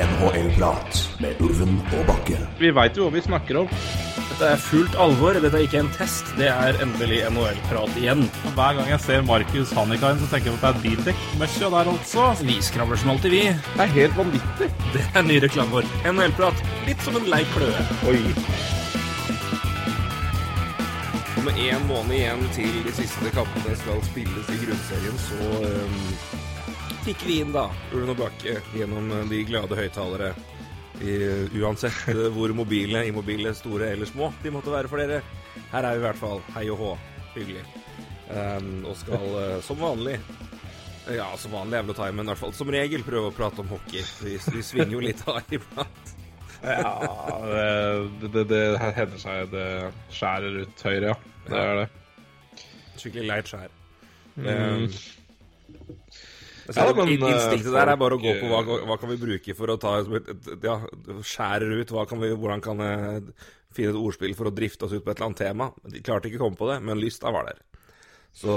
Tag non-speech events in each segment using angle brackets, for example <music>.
NHL-prat med Ulven og Bakke. Vi veit jo hva vi snakker om. Dette er fullt alvor. Dette er ikke en test. Det er endelig NHL-prat igjen. Hver gang jeg ser Markus Hannikainen, så tenker jeg at det er bildekk-møkkja der altså. Vi skravler som alltid, vi. Det er helt vanvittig. Det er ny reklame vår. NHL-prat. Litt som en lei kløe. Oi. Og med én måned igjen til de siste kampene skal spilles i grunnserien, så um, fikk vi inn da Ulven og Bakke gjennom eh, de glade høyttalere. Uansett eh, hvor mobile, immobile, store eller små de måtte være for dere. Her er vi i hvert fall. Hei og hå. Hyggelig. Um, og skal uh, som vanlig ja, som vanlig er vel å ta i, men i hvert fall som regel prøve å prate om hockey. Vi, vi svinger jo litt av iblant. Ja, det, det, det hender seg det skjærer ut høyre, ja. Det er det. Skikkelig leit skjær. Mm. Um, Ja, men, Instinktet eh, der er bare å gå på hva, hva kan vi bruke for å ta ja, skjærer ut kan vi, Hvordan kan jeg finne et ordspill for å drifte oss ut på et eller annet tema? De klarte ikke å komme på det, men lysta var der. Så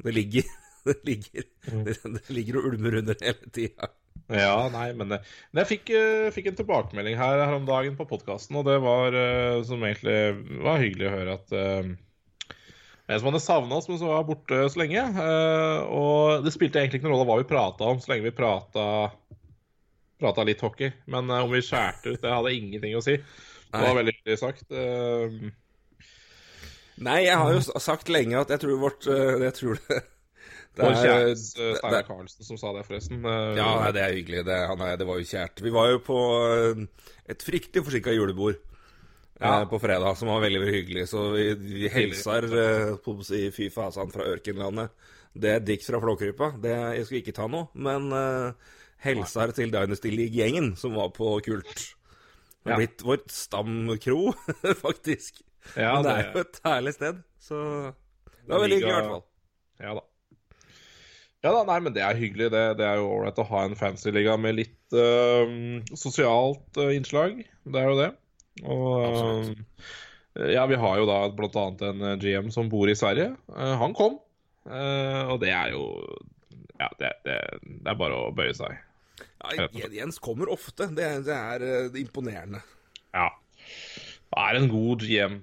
det ligger <laughs> Det ligger, det, det ligger og ulmer under hele tida. Ja, nei, men, men jeg fikk, eh, fikk en tilbakemelding her, her om dagen på podkasten, og det var eh, som egentlig var hyggelig å høre at eh, en som hadde savna oss, men som var borte så lenge. eh, og det spilte egentlig ikke noen rolle hva vi prata om, så lenge vi prata, prata litt hockey. Men eh, om vi skjærte ut, det hadde ingenting å si. Det var veldig hyggelig sagt. Eh, Nei, jeg har jo sagt lenge at jeg tror vårt eh, Jeg tror det det er- det- Steinar Karlsen som sa det, forresten. Eh, Ja, nei, det er hyggelig. Det, han er, det var jo kjært. Vi var jo på eh, et fryktelig forsinka julebord eh, Ja. på fredag, som var veldig hyggelig. Så vi, vi hilser eh, på si fy fasan fra Ørkenlandet. Det er dikt fra Flåkrypa. Det, jeg skulle ikke ta noe, men uh, hilser til Dynasty League-gjengen som var på Kult. Det har blitt vårt stamkro, <laughs> faktisk. Ja, men det det- er jo et herlig sted, så det var veldig hyggelig i hvert fall. Ja da. Ja da, nei, men det er hyggelig. Det, det er jo ålreit å ha en fancy liga med litt uh, sosialt uh, innslag. Det er jo det. Og Absolutt. ja, vi har jo da blant annet en øh, GM som bor i Sverige. Eh, han kom, eh, og det er jo Ja, det, det, det er bare å bøye seg. Ja, Jens kommer ofte. Det, det er eh, imponerende. Ja. Det er en god GM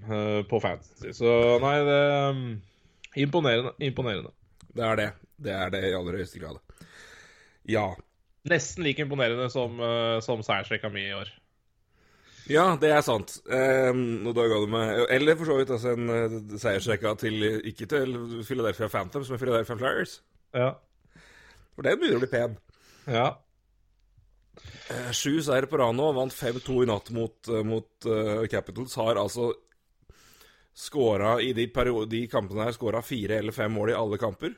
på fantasy, så nei, det øhm, Imponerende. Imponerende. Det er det. Det er det i aller høyeste grad. Ja. Nesten like imponerende som, som seiersrekka mi i år. Ja, det er sant. Um, og da ga du meg Eller for så vidt altså en uh, seiersrekka til Ikke til Philadelphia Phantoms, er Philadelphia Flyers. Ja. For den begynner å bli pen. ja. Eh, Sju seire på rad nå, vant 5-2 i natt mot, uh, mot uh, Capitals. Har altså skåra i de, de kampene her skåra fire eller fem mål i alle kamper.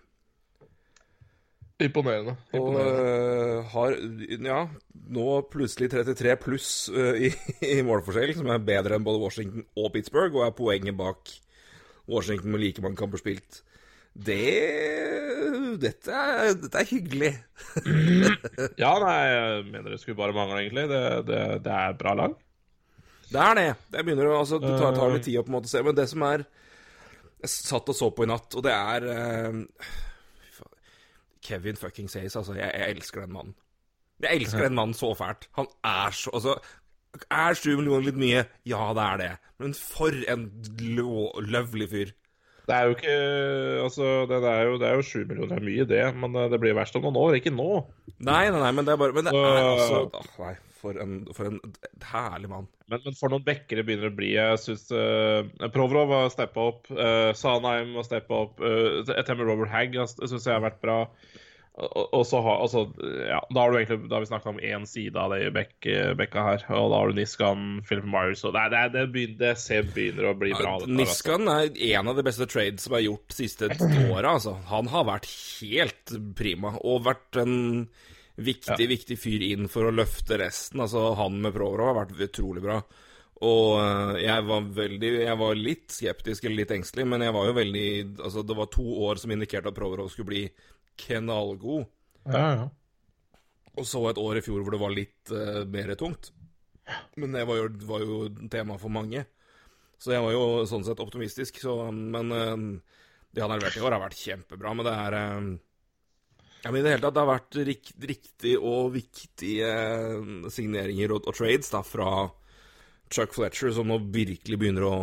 Imponerende. Og Imponerende. øh, har ja, nå plutselig 33 pluss øh, i, <laughs> i målforskjell, som er bedre enn både Washington og Pittsburgh, og er poenget bak Washington med like mange kamper spilt. Det Dette er, dette er hyggelig. <laughs> Ja, nei, jeg mener det skulle bare mangle, egentlig. Det, det, det er bra lag. Det er det. Det begynner å altså, Det tar, tar litt tid å på en måte se, men det som er Jeg satt og så på i natt, og det er faen. Kevin fucking Says, altså. Jeg, jeg elsker den mannen. Jeg elsker den mannen så fælt. Han er så Altså, er sju millioner litt mye? Ja, det er det. Men for en lovlig fyr. Det er jo ikke Altså, det, det er jo det er jo sju millioner er mye, det. Men eh, det blir verst om noen år. Ikke nå. Nei, nei, nei, men det er bare Men det er altså åh, Nei, for en, for en herlig mann. Men, men for noen bekkere begynner det å bli Jeg syns uh, Provrov har steppa opp. Uh, Sanheim har steppa opp. Uh, Temmer Robert Hagg syns jeg har vært bra. Og, og så har altså, ja, Da har du egentlig Da har vi snakka om én side av det i Bek, bekka her. Og da har du Niskan, Philip Myers og Det, det, det, begynner, det ser begynner å bli bra. her, altså. Niskan er en av de beste trades som er gjort de siste <clears throat> åra. Altså. Han har vært helt prima, og vært en viktig, viktig fyr inn for å løfte resten. Altså, han med Provorov har vært utrolig bra. Og øh, jeg var veldig Jeg var litt skeptisk eller litt engstelig, men jeg var jo veldig Altså, det var to år som indikerte at Provorov skulle bli knallgod. Ja, ja. Og så et år i fjor hvor det var litt uh, mer tungt. Men det var jo, var jo tema for mange. Så jeg var jo sånn sett optimistisk. Så, men uh, det han har levert i år, har vært kjempebra. Men det er uh, jeg mener, i det hele tatt, det har vært rikt, riktig og viktige eh, signeringer og, og, trades da, fra Chuck Fletcher, som nå virkelig begynner å,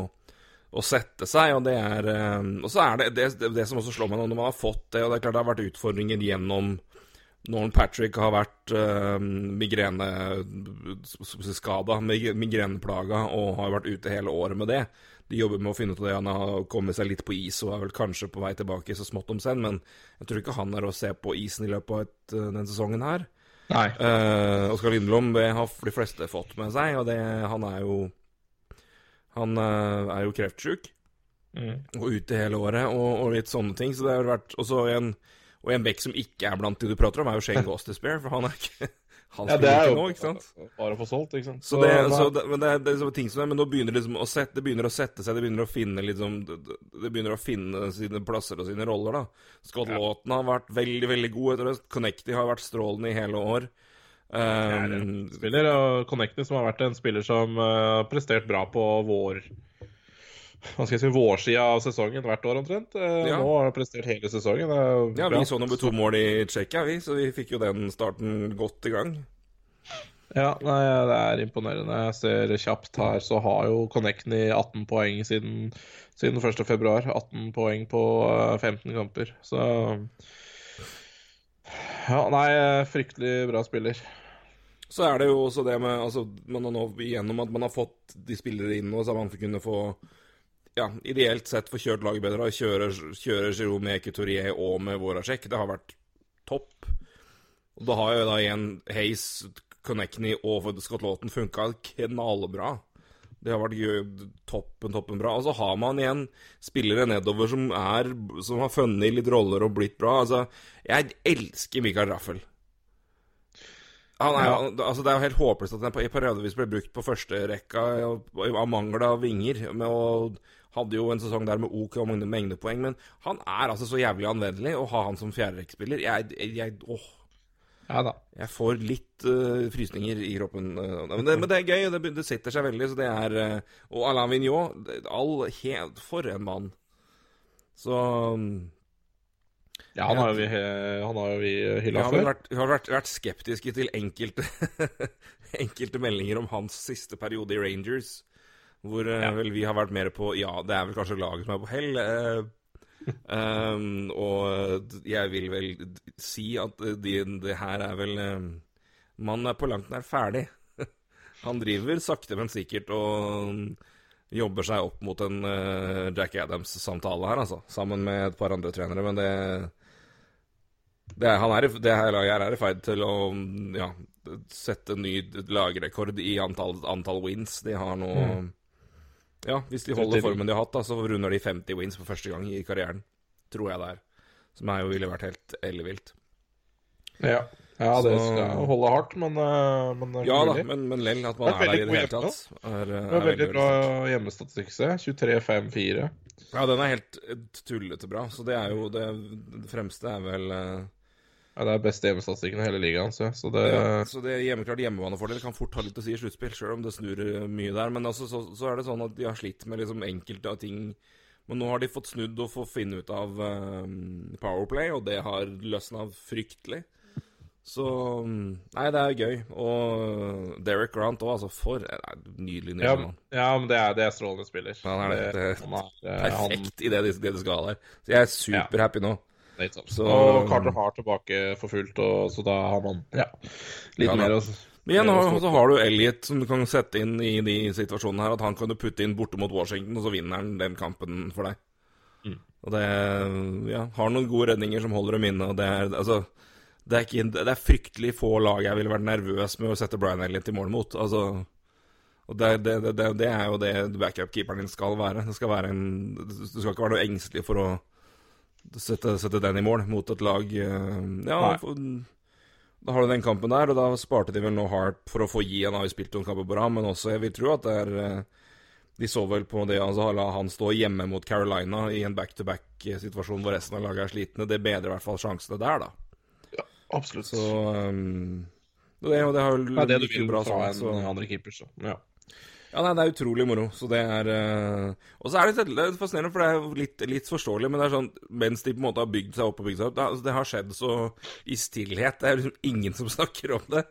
å sette seg. Og det er eh, Og så er det, det det, som også slår meg nå, når man har fått det, og det er klart det har vært utfordringer gjennom Nolan Patrick har vært uh, migreneskada, migreneplaga, og har vært ute hele året med det. De jobber med å finne ut av det. Han har kommet seg litt på is og er vel kanskje på vei tilbake så smått om senn, men jeg tror ikke han er å se på isen i løpet av et, uh, denne sesongen her. Nei. Uh, Oskar Lindblom det har de fleste fått med seg, og det, han er jo Han uh, er jo kreftsjuk mm. og ute hele året og, og, litt sånne ting, så det har vært Og så en, og en bekk som ikke er blant de du prater om, er jo Shane <laughs> Despair, for han er ikke <laughs> han ja, det er jo nå, ikke sant? bare å få solgt, ikke sant. Så det, så det, men det er, det er ting som er, men nå begynner liksom å sette, det begynner å sette seg, det begynner å finne liksom Det, det begynner å finne sine plasser og sine roller, da. Scott ja. Lawton har vært veldig, veldig god etter det. Connecty har vært strålende i hele år. Um, spiller, og Connecty som har vært en spiller som uh, har uh, prestert bra på vår hva skal jeg si, vårsida av sesongen hvert år omtrent. Uh, ja. Nå har han prestert hele sesongen. ja, Vi så nummer to mål i Tsjekkia, vi, så vi fikk jo den starten godt i gang. Ja, nei, det er imponerende. Jeg ser kjapt her, så har jo Connecty 18 poeng siden, siden 1.2. 18 poeng på 15 eh, kamper. Så Ja, nei, fryktelig bra spiller. Så er det jo også det med altså, man har nå Gjennom at man har fått de spillere inn nå, så har man kunnet få ja, ideelt sett få kjørt laget bedre. Kjøre, kjøre Giroud med Couturier og med Voracek. Det har vært topp. Og da har jo da igjen Hays Connectney og Scott Lawton funka knallbra. Det har vært toppen, toppen bra. Og så har man igjen spillere nedover som, er, som har funnet litt roller og blitt bra. Altså, jeg elsker Mikael Raffel. Han Er, ja. altså, det er jo helt håpløst at han i periodevis ble brukt på førsterekka av mangel av vinger. Med å, hadde jo en sesong der med OK og mengdepoeng, men han er altså så jævlig anvendelig å ha han som fjerderekkspiller. Jeg, jeg, åh, ja da. Jeg får litt uh, frysninger i kroppen. Uh, men, det, men, det, er gøy, det, det setter seg veldig. Så det er uh, Og Alain Vigneault all, helt, For en mann. Så um, Ja, han har jo vi, han har jo vi hylla før. Vært, vi har vært, vært, skeptiske til enkelte, <laughs> enkelte meldinger om hans siste periode i Rangers. Hvor ja. vel vi har vært mer på Ja, det er vel kanskje laget som er på hell. Um, og jeg vil vel si at det de her er vel um, Man er på langt nær ferdig. <laughs> Han driver sakte, men sikkert og jobber seg opp mot en uh, Jack Adams-samtale her, altså. Sammen med et par andre trenere, men det, det, han er, det her laget er i ferd til å ja, sette ny lagrekord i antall, antall wins. De har nå mm. Ja, hvis de holder formen de har hatt, da, så runder de 50 wins for første gang i karrieren. Tror jeg det er. Som er jo ville vært helt ellevilt. Ja. ja, det skal holde hardt, men, eh, men Ja da, men, men lell at man er, er der i det hele tatt. Er, er, det er veldig bra hjemmestatistikk, 23-5-4. Ja, den er helt tullete bra. Så det er jo det, det fremste er vel uh, ja, Det er beste hjemmestatistikken i hele ligaen. Så, så det, ja, så det hjemmeklart hjemmebanefordel kan fort ha litt å si i sluttspill, sjøl om det snur eh, mye der. Men altså, så, så, er det sånn at de har slitt med liksom enkelte av ting. Men nå har de fått snudd og fått finne ut av um, Powerplay, og det har løsna fryktelig. Så Nei, det er gøy. Og Derek Grant òg, altså. For nei, nydelig nydelig mann. Ja, ja, men det er, det er strålende spiller. Han er, det, det, han er, perfekt han... i det, det de skal ha der. Så jeg er superhappy ja. nå. Så, og Carter har tilbake for fullt, og, så da har man ja, litt ja, mer å men igjen, så har du Elliot som du kan sette inn i de situasjonene her. At han kan du putte inn borte mot Washington, og så vinner han den kampen for deg. Mm. Og det ja, har noen gode redninger som holder dem inne. Og det er, altså, det er, ikke, det er fryktelig få lag jeg ville vært nervøs med å sette Brian Elliot i mål mot. Altså, og det, det, det, det er jo det backup-keeperen din skal være. Det skal være en, du skal ikke være noe engstelig for å sette, sette, den i mål mot et lag eh, Ja, for, da har du den kampen der, og da sparte de vel noe hardt for å få gi. Han har jo spilt noen kamper på rad, men også jeg vil tro at det er eh, De så vel på det altså la han stå hjemme mot Carolina i en back-to-back-situasjon hvor resten av laget er slitne. Det bedrer i hvert fall sjansene der, da. Ja, absolutt. Så um, det, det har jo ja, det du vil bra fra en så. andre keeper, så ja. Ja, nei, det er utrolig moro. Så det er uh... Og så er det litt fascinerende, for det er litt, litt forståelig, men det er sånn mens de på en måte har bygd seg opp og bygd seg opp Det, altså, det har skjedd så i stillhet. Det er liksom ingen som <laughs> snakker om det.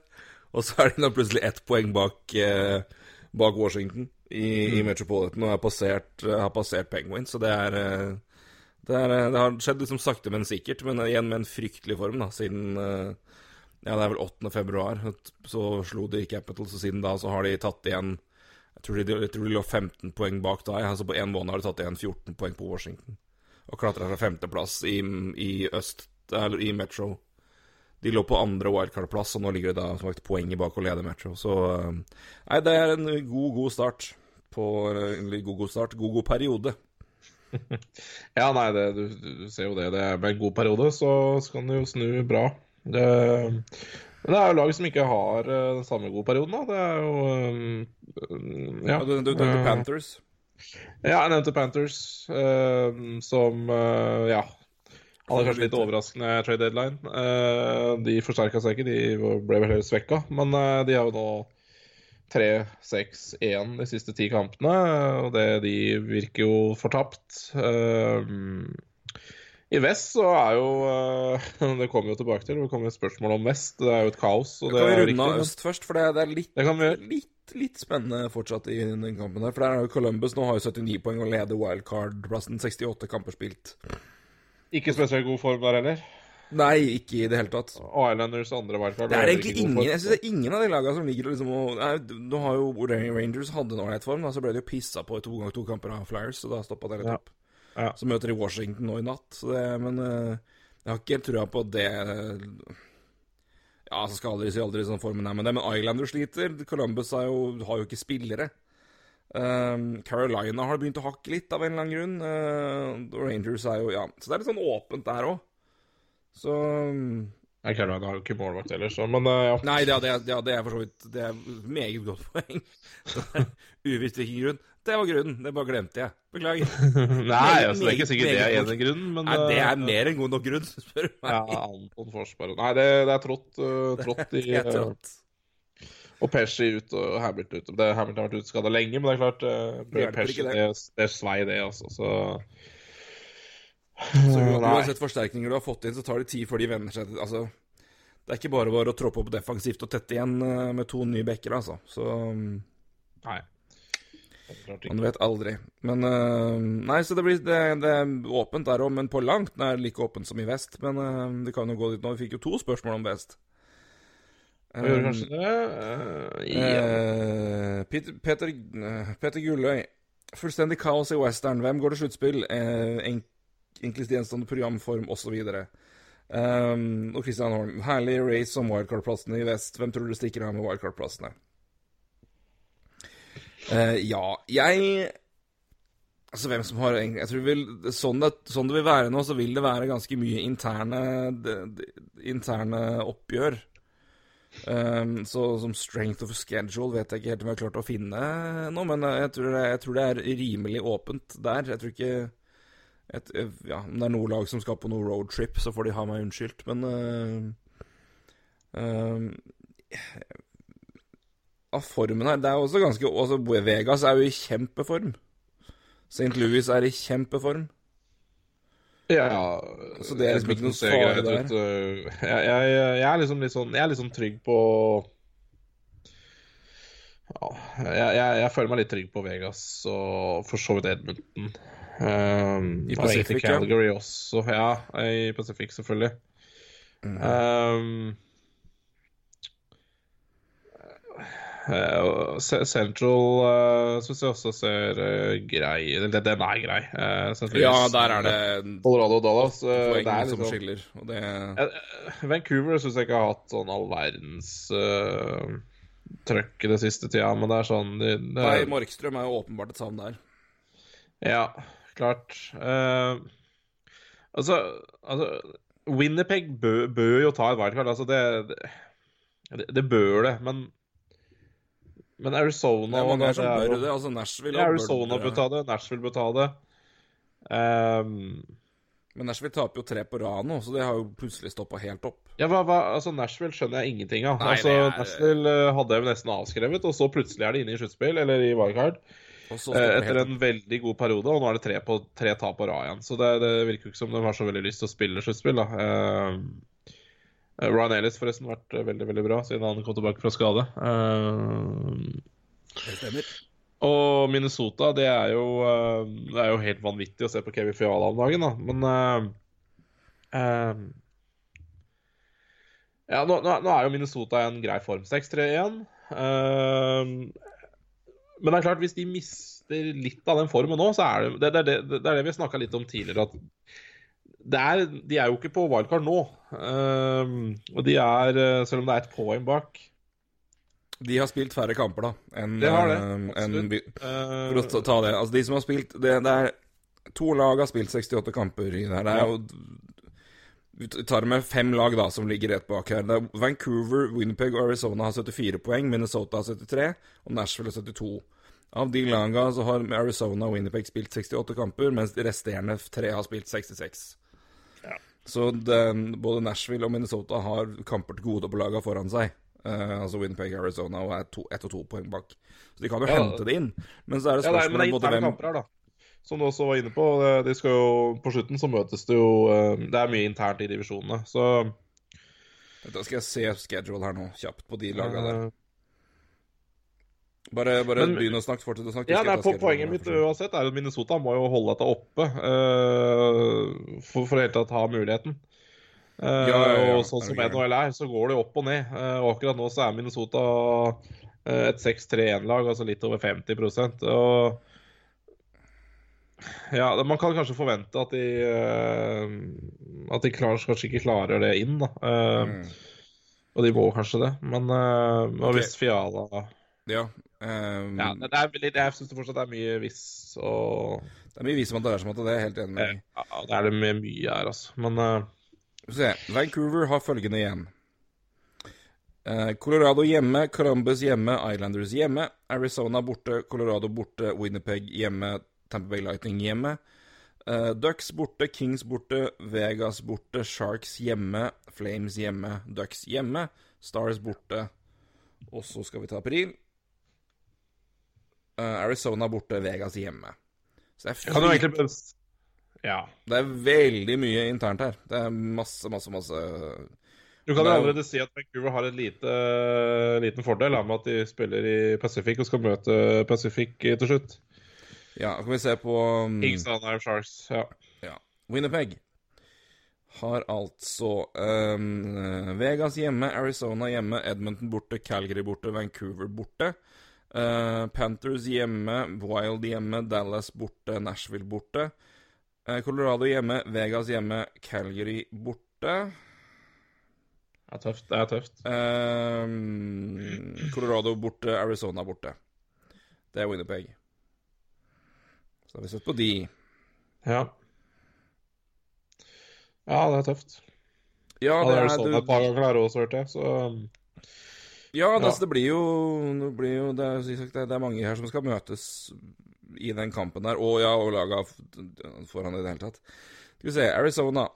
Og så er de da plutselig ett poeng bak, uh, bak Washington i, i Metropolitan og er passert, uh, har passert Penguins, så det er eh, det, er, eh, det har skjedd liksom sakte, men sikkert, men igjen med en fryktelig form, da, siden eh, Ja, det er vel 8. februar, så slo de Capitals, og siden da så har de tatt igjen tror de, tror de lå 15 poeng bak da. Altså på én måned har de tatt igjen 14 poeng på Washington. Og klatra fra femteplass i, i øst, eller i Metro. De lå på andre wildcard-plass, og nå ligger de da som sagt poenget bak å lede Metro. Så eh, Nei, det er en god, god start på En god, god start. God, god periode. <laughs> Ja, nei, det, du, du ser jo det. Det er en god periode, så, skal den jo snu bra. Det, men det er jo lag som ikke har eh, den samme gode perioden, da. Det er jo um, Ja. Du, du nevnte Eh, Panthers. Ja, jeg nevnte Panthers, uh, som uh, ja hadde kanskje litt overraskende trade deadline. Uh, de forsterka seg ikke, de ble vel heller svekka. Men de har jo nå 3-6-1 de siste ti kampene, og det, de virker jo fortapt. I vest så er jo <laughs> Det kommer vi jo tilbake til. Det kommer et spørsmål om vest. Det er jo et kaos. Og Kan det vi er runde av øst først? For det, det er litt, Det kan vi gjøre. litt, litt spennende fortsatt i den kampen der. For der er jo Columbus nå har jo 79 poeng og leder wildcard-plassen. 68 kamper spilt. Ikke spesielt god form der heller. Nei, ikke i det hele tatt. Islanders andre wildcard Det er egentlig ingen form. Jeg synes det er ingen av de lagene som ligger liksom og nei, Du har jo Rangers hadde en ålreit form, da, så ble de jo pissa på i to ganger to kamper av Flyers, så da stoppa det litt opp. Ja. Så møter de Washington nå i natt, så det, men eh, jeg har ikke helt trua på det Ja, så skal aldri si aldri sånn formen er med det, men Islanders sliter. Columbus jo, har jo ikke spillere. Um, Carolina har begynt å hakke litt, av en eller annen grunn. Uh, Rangers er jo Ja, så det er litt sånn åpent der òg. Så um, Jeg Carolina har jo ikke målvakt heller, så Men uh, ja. Nei, det, det, det, det er for så vidt Det er meget godt poeng. <laughs> Uvisst hvilken grunn. Det var grunnen. Det bare glemte jeg. Beklager. <laughs> Nei, altså, det er ikke sikkert det er en ene grunnen, men Nei, det er eh, mer enn god nok grunn, <laughs> spør du Ja, meg. Anton Forsberg Nei, det, det er trått, <laughs> uh, trått i Det er eh, trått. Og Pesci ut og Hamilton ut. Det, Hamilton har vært uteskada lenge, men det er klart uh, Pesci, det, det. er svei, det, altså. Så, Så uansett forsterkninger du har fått inn, så tar det tid før de venner seg til Altså, det er ikke bare bare å troppe opp defensivt og tette igjen med to nye bekker, altså. Så um, Nei. Det er klart ikke. Man vet aldri. Men uh, Nei, så det blir det, det er åpent der òg, men på langt nær like åpent som i vest. Men uh, det kan jo gå dit nå. Vi fikk jo to spørsmål om vest. Um, gjør Um, kanskje det. Uh, yeah. Eh, Peter, Peter, eh, Peter Gulløy. Fullstendig kaos i western. Hvem går til sluttspill? Uh, en, enklest gjenstående programform, osv. Um, og Christian Holm. Herlig race om wildcard-plassene i vest. Hvem tror du stikker av med wildcard-plassene? Eh, ja, jeg Altså, hvem som har Jeg tror vil, sånn, det, sånn det vil være nå, så vil det være ganske mye interne de, de, Interne oppgjør. Um, så som strength of schedule vet jeg ikke helt om jeg har klart å finne noe, men jeg tror, det, jeg tror det er rimelig åpent der. Jeg tror ikke et, ja, Om det er noe lag som skal på noe roadtrip, så får de ha meg unnskyldt, men uh, um, Av formen her Det er også ganske også Vegas er jo i kjempeform. St. Louis er i kjempeform. Ja, Så det er liksom ikke noe synes fare der. ut, <laughs> uh, Jeg, jeg, jeg er liksom litt sånn Jeg er sånn trygg på ja, jeg, jeg, føler meg litt trygg på Vegas og for så vidt Edmonton. Um, I og egentlig ja. Calgary også. Ja, i Pacific, selvfølgelig. Mm. Um, eh, Ce- Central uh, syns jeg også ser eh, grei den den er grei. Uh, Ja, der er det Colorado og Dallas. eh, det poeng liksom, som skiller, og det Eh, Vancouver syns jeg ikke har hatt sånn all verdens uh, trøkk i det siste tida, men det er sånn de, det, Nei, Markstrøm er jo åpenbart et savn der. Ja, klart. Uh, altså, altså Winnerpeg bør, bør jo ta et wildcard. Altså, det, det, det bør det, men Men Arizona Det er mange her som det er bør det. Altså Nashville Ja, Arizona bør ta det, Nashville bør ta det. Um, Men Nashville taper jo tre på rad nå, så det har jo plutselig stoppa helt opp. Ja, hva, hva, altså Nashville skjønner jeg ingenting av. Nei, altså, er- Nashville eh, hadde jeg nesten avskrevet, og så plutselig er de inne i sluttspill, eller i wildcard, eh, etter helt. en veldig god periode, og nå er det tre, på, tre tap på rad igjen. Så det, det virker jo ikke som de har så veldig lyst til å spille sluttspill, da. Eh, Ryan Ellis forresten har vært eh, veldig, veldig bra siden han kom tilbake fra skade. Eh, Det stemmer. og Minnesota, det er jo, eh, det er jo helt vanvittig å se på Kevin Fiala om dagen, da. Men uh, eh, Ja, nå, nå, er jo Minnesota i en grei form. 6-3 igjen. Uh, men det er klart, hvis de mister litt av den formen nå, så er det det, det, det, det er det vi snakka litt om tidligere. at er, De er jo ikke på wildcard nå. Um, og de er, eh, selv om det er et poeng bak De har spilt færre kamper, da, enn Det har det, en, absolutt. vi, eh, For å ta- det. Altså, de som har spilt det, det er To lag har spilt 68 kamper i det her. Det er jo Vi tar med fem lag, da, som ligger rett bak her. Er Vancouver, Winnipeg og Arizona har 74 poeng. Minnesota har 73, og Nashville har 72. Av de lagene så har Arizona og Winnipeg spilt 68 kamper, mens de resterende tre har spilt 66. Ja. Så den, både Nashville og Minnesota har kamper til gode på laga foran seg. Uh, altså Winnipeg Arizona og er to, ett og to poeng bak. Så de kan jo Ja, hente det inn. Men så er det Ja, det er, men det er både hvem kamper her, da. Som du også var inne på. De skal jo, på slutten så møtes det jo eh, Det er mye internt i divisjonene. Så Da skal jeg se schedule her nå, kjapt, på de laga der. Bare, bare Men- begynn å snakke. Fortsett å snakke. Ja, nei, på, Poenget mitt uansett er at Minnesota må jo holde dette oppe uh, for, for i det hele tatt ha muligheten. Uh, Ja, ja, ja. Og sånn som? NHL er, så går det opp og ned. Uh, og akkurat nå så er Minnesota et 6-3-1-lag, altså litt over 50% Og ja, man kan kanskje forvente at de At de klar, kanskje ikke klarer det inn, da. Mm. Og de må kanskje det. Men hvis Fiala Ja. Ehm, ja, det er veldig, Jeg syns fortsatt det er mye hvis og Det er mye vis om at det er som at det er helt enig med. deg. ja, Det er det med mye her, altså. Men uh... Se. Vancouver har følgende igjen. Eh, Colorado hjemme, Columbus hjemme, Islanders hjemme. Arizona borte, Colorado borte, Winnipeg hjemme, Tampa Bay Lightning hjemme. Uh, Ducks borte, Kings borte, Vegas borte, Sharks hjemme, Flames hjemme, Ducks hjemme, Stars borte. Og så skal vi ta april. Eh, Arizona borte, Vegas hjemme. Så det er kan du fri- egentlig Ja. det er veldig mye internt her. Det er masse, masse, masse Du kan jo er allerede si at Vancouver har en lite, liten fordel med at de spiller i Pacific og skal møte Pacific til slutt. Ja, kan vi se på um, Kings Anaheim Sharks. Ja. ja. Winnipeg har altså um, Vegas hjemme, Arizona hjemme, Edmonton borte, Calgary borte, Vancouver borte. Uh, Panthers hjemme, Wild hjemme, Dallas borte, Nashville borte. Uh, Colorado hjemme, Vegas hjemme, Calgary borte. Det er tøft. Det er tøft. Uh, Colorado borte, Arizona borte. Det er Winnipeg. Så har vi sett på de. Ja. Ja, det er tøft. Ja, det det er sånn du, et par ganger der også, hørte jeg. Så Ja, det, altså, det blir jo, det, blir jo det, det, det er mange her som skal møtes i den kampen der. Og ja, og laga foran i det hele tatt. Skal vi se, Arizona.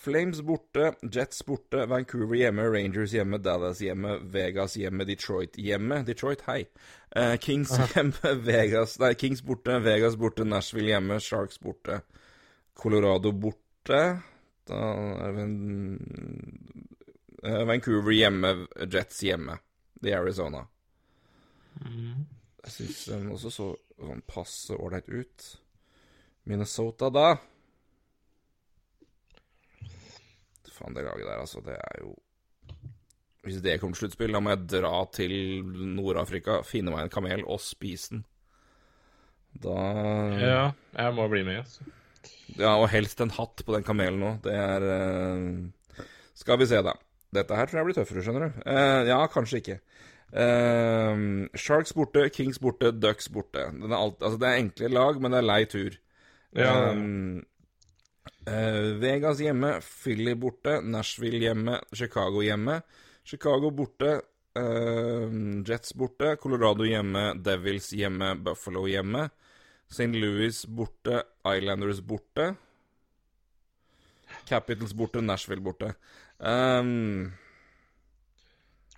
Flames borte, Jets borte, Vancouver hjemme, Rangers hjemme, Dallas hjemme, Vegas hjemme, Detroit hjemme. Detroit, hei. Uh, Kings hjemme, <laughs> Vegas Nei, Kings borte, Vegas borte, Nashville hjemme, Sharks borte, Colorado borte. Da er vi en Vancouver hjemme, Jets hjemme. Det er Arizona. Jeg syns den også så sånn passe ålreit ut. Minnesota, da Faen, det laget der, altså. Det er jo Hvis det kommer til sluttspill, da må jeg dra til Nord-Afrika, finne meg en kamel og spise den. Da ja, jeg må bli med. Altså. Ja, og helst en hatt på den kamelen òg. Det er eh, Skal vi se, da. Dette her tror jeg blir tøffere, skjønner du. Uh, ja, kanskje ikke. Uh, Sharks borte, Kings borte, Ducks borte. Er alt, altså, det er enkle lag, men det er lei tur. Ja, Um, uh, Vegas hjemme, Philly borte, Nashville hjemme, Chicago hjemme. Chicago borte, eh, Jets borte, Colorado hjemme, Devils hjemme, Buffalo hjemme. St. Louis borte, Islanders borte. Capitals borte, Nashville borte. Um,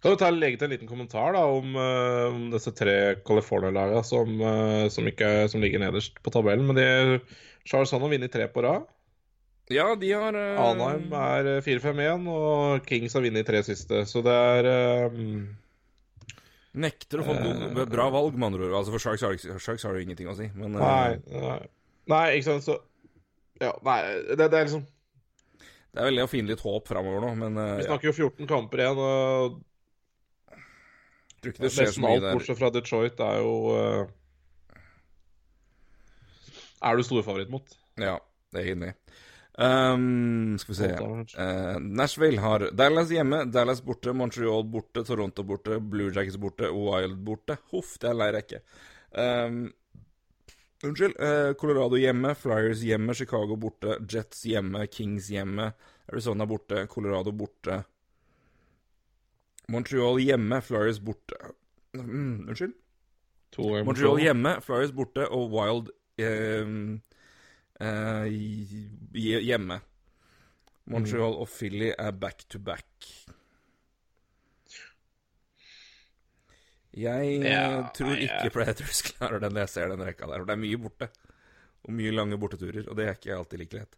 Kan du ta legge til en liten kommentar da om, uh, om disse tre California-lagene som, uh, som, som ligger nederst på tabellen? Men de Charles han har vunnet tre på rad. ja, de har uh, Anheim er eh, 4-5-1, og Kings har vunnet tre siste. Så det er eh, Nekter å få gode, bra valg, med andre ord. Altså, for Sharks har, Sharks har jo ingenting å si, men uh, Nei, nei. Nei, ikke sant, så Ja, nei, det, det er liksom det er veldig å finne litt håp framover nå, men uh, Vi snakker jo 14 kamper igjen, og tror ikke det skjer så nesten mye alt der. bortsett fra Detroit er jo eh, Er du storfavoritt mot? Ja, det er jeg enig i. Um, skal vi se uh, Nashville har Dallas hjemme, Dallas borte, Montreal borte, Toronto borte, Blue Jackets borte, Wild borte. Huff, det er lei rekke. Um, unnskyld. eh, Colorado hjemme, Flyers hjemme, Chicago borte, Jets hjemme, Kings hjemme, Arizona borte, Colorado borte. Montreal hjemme, Flyers borte. Mm, unnskyld? Montreal Montreal. hjemme, Flyers borte og Wild eh, eh, hjemme. Montreal og Philly er back to back. Jeg eh, Ja, tror nei, ikke ja. <laughs> Predators klarer den jeg ser den rekka der. For det er mye borte. Og mye lange borteturer, og det er ikke alltid like lett.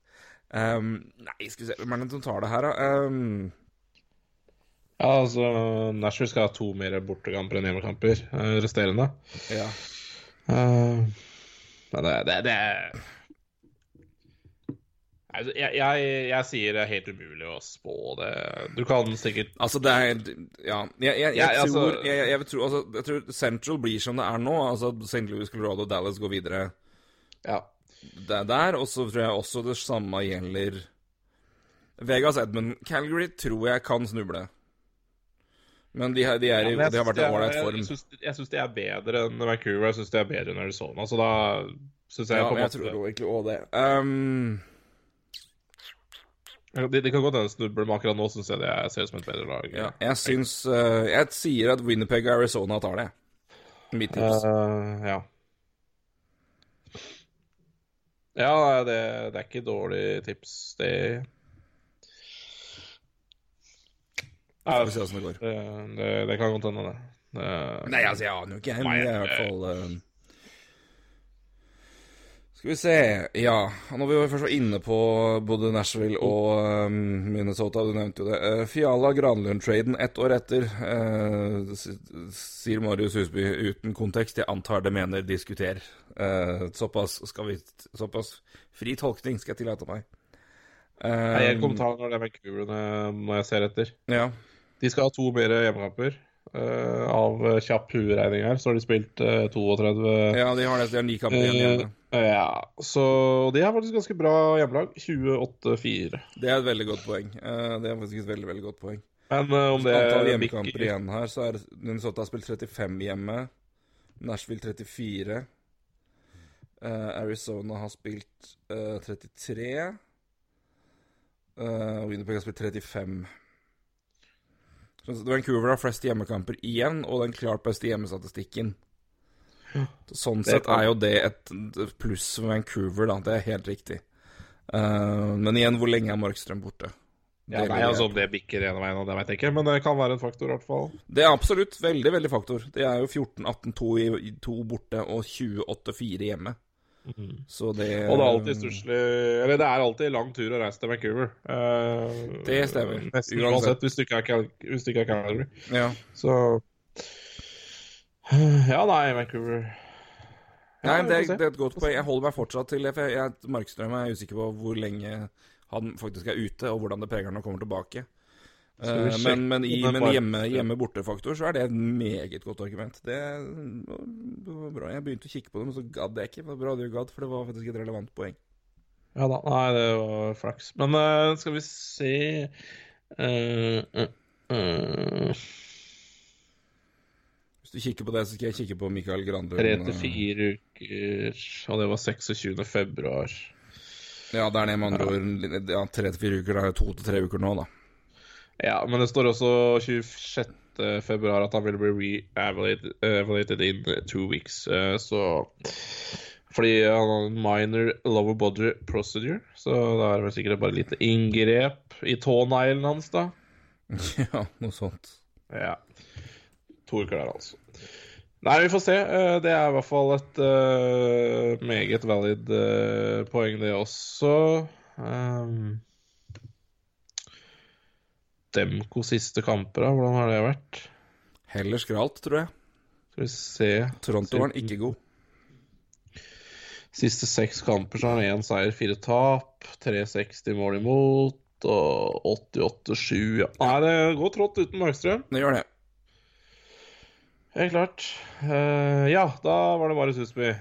Um, nei, skal vi se Hvem er det som tar det her, da? Um, Ja, altså Nashville skal ha to mer bortekamper enn hjemmekamper eh, resterende. ja. Uh, men det, det, det jeg, jeg, jeg sier det er helt umulig å spå det. Du kan sikkert Altså, det er Ja. Jeg, jeg, jeg, Ja, altså- tror, jeg, altså, jeg tror Central blir som det er nå. Altså St. Louis, Colorado og Dallas går videre Ja. der. der og så tror jeg også det samme gjelder Vegas Edmund Calgary tror jeg kan snuble. Men de, de, er, Ja, men de har vært i er- ålreit form. Jeg syns- de er bedre enn Vancouver. Jeg syns de er bedre enn Arizona. Så da syns jeg Ja, på en men jeg tror jo egentlig òg det. Um, de, de kan godt hende snuble, men akkurat nå syns jeg det ser ut som et bedre lag. ja, jeg syns uh, Jeg sier at Winnerpeg og Arizona tar det. Mitt tips. Uh, ja. Ja, det, det er ikke dårlig tips. Det Får Nei, vi se åssen det går. det, det, det kan godt hende, det. det. Nei, altså, jeg aner jo ikke, jeg. Men jeg er i eh, hvert fall eh, Skal vi se Ja, når vi først var inne på både Nashville og eh, Minnesota, du nevnte jo det. Uh, Fiala Granlund-traden ett år etter, eh, sier Marius Husby uten kontekst. Jeg antar det mener diskuter. Eh, såpass skal vi Såpass fri tolkning skal jeg tillate meg. Jeg gir en kommentar når det er Vancouver når- når jeg ser etter. ja. De skal ha to mer hjemmekamper. Eh, av eh, kjapp hueregning her, så har de spilt uh, 32 ja, de har det. De har ni kamper igjen hjemme. Eh, ja, så de er faktisk ganske bra hjemmelag. 28-4. Det er et veldig godt poeng. Eh, det er faktisk et veldig, veldig godt poeng. Men eh, om det Antall hjemmekamper hjemmekamper igjen her, så er Minnesota har spilt 35 hjemme. Nashville 34. Eh, Arizona har spilt eh, 33. Uh, Winnerpeg har spilt 35. Så Vancouver har flest hjemmekamper igjen, og den klart beste hjemmestatistikken. Så sånn sett er jo det et pluss for Vancouver, da. Det er helt riktig. Uh, men igjen, hvor lenge er Markstrøm borte? Ja, Det nei, altså Om det bikker ene veien, det veit jeg ikke, men det kan være en faktor. i hvert fall Det er absolutt veldig, veldig faktor. Det er jo 14-18-2 i, i to borte og 28-4 hjemme. Så det Og det er alltid stusslig Eller det er alltid lang tur å reise til Vancouver. Uh, Det stemmer. Nesten Uansett. uansett, hvis du ikke er, hvis du ikke er Calgary. Ja. Så Ja, nei, Vancouver Nei, det, det er et godt poeng. Jeg holder meg fortsatt til det. For jeg, jeg, Markstrøm er usikker på hvor lenge han faktisk er ute, og hvordan det preger når han kommer tilbake. Skal vi Eh, sjekke men, men i men hjemme, hjemme-borte-faktor så er det et meget godt argument. Det, det var bra. Jeg begynte å kikke på det, men så gadd jeg ikke. Det var bra du gadd, for det var faktisk et relevant poeng. Ja da. Nei, det var flaks. Men uh, skal vi se uh, uh, eh, Hvis du kikker på det, så skal jeg kikke på Mikael Grande. Tre eh, til fire uker, og det var 26. februar. Ja, det er det med andre ord. Ja, tre til fire uker. Det er to til tre uker nå, da. Ja, men det står også 26. februar at han vil bli re-evaluated in two weeks. Eh, Så Fordi han har en minor lower body procedure, så da er det vel sikkert bare litt inngrep i tåneglen hans, da. <laughs> ja, noe sånt. Ja. To uker der, altså. Nei, vi får se. Eh, Det er i hvert fall et uh, meget valid uh, poeng, det også. Um, Demko siste kamper, da? Hvordan har det vært? Heller skralt, tror jeg. Skal vi se Toronto var han ikke god. Siste seks kamper så har han én seier, fire tap. 360 mål imot og 88-7. Ja. Nei, det går trått uten Markstrøm. Det gjør det. Helt klart. Uh, ja, da var det Marius Husby.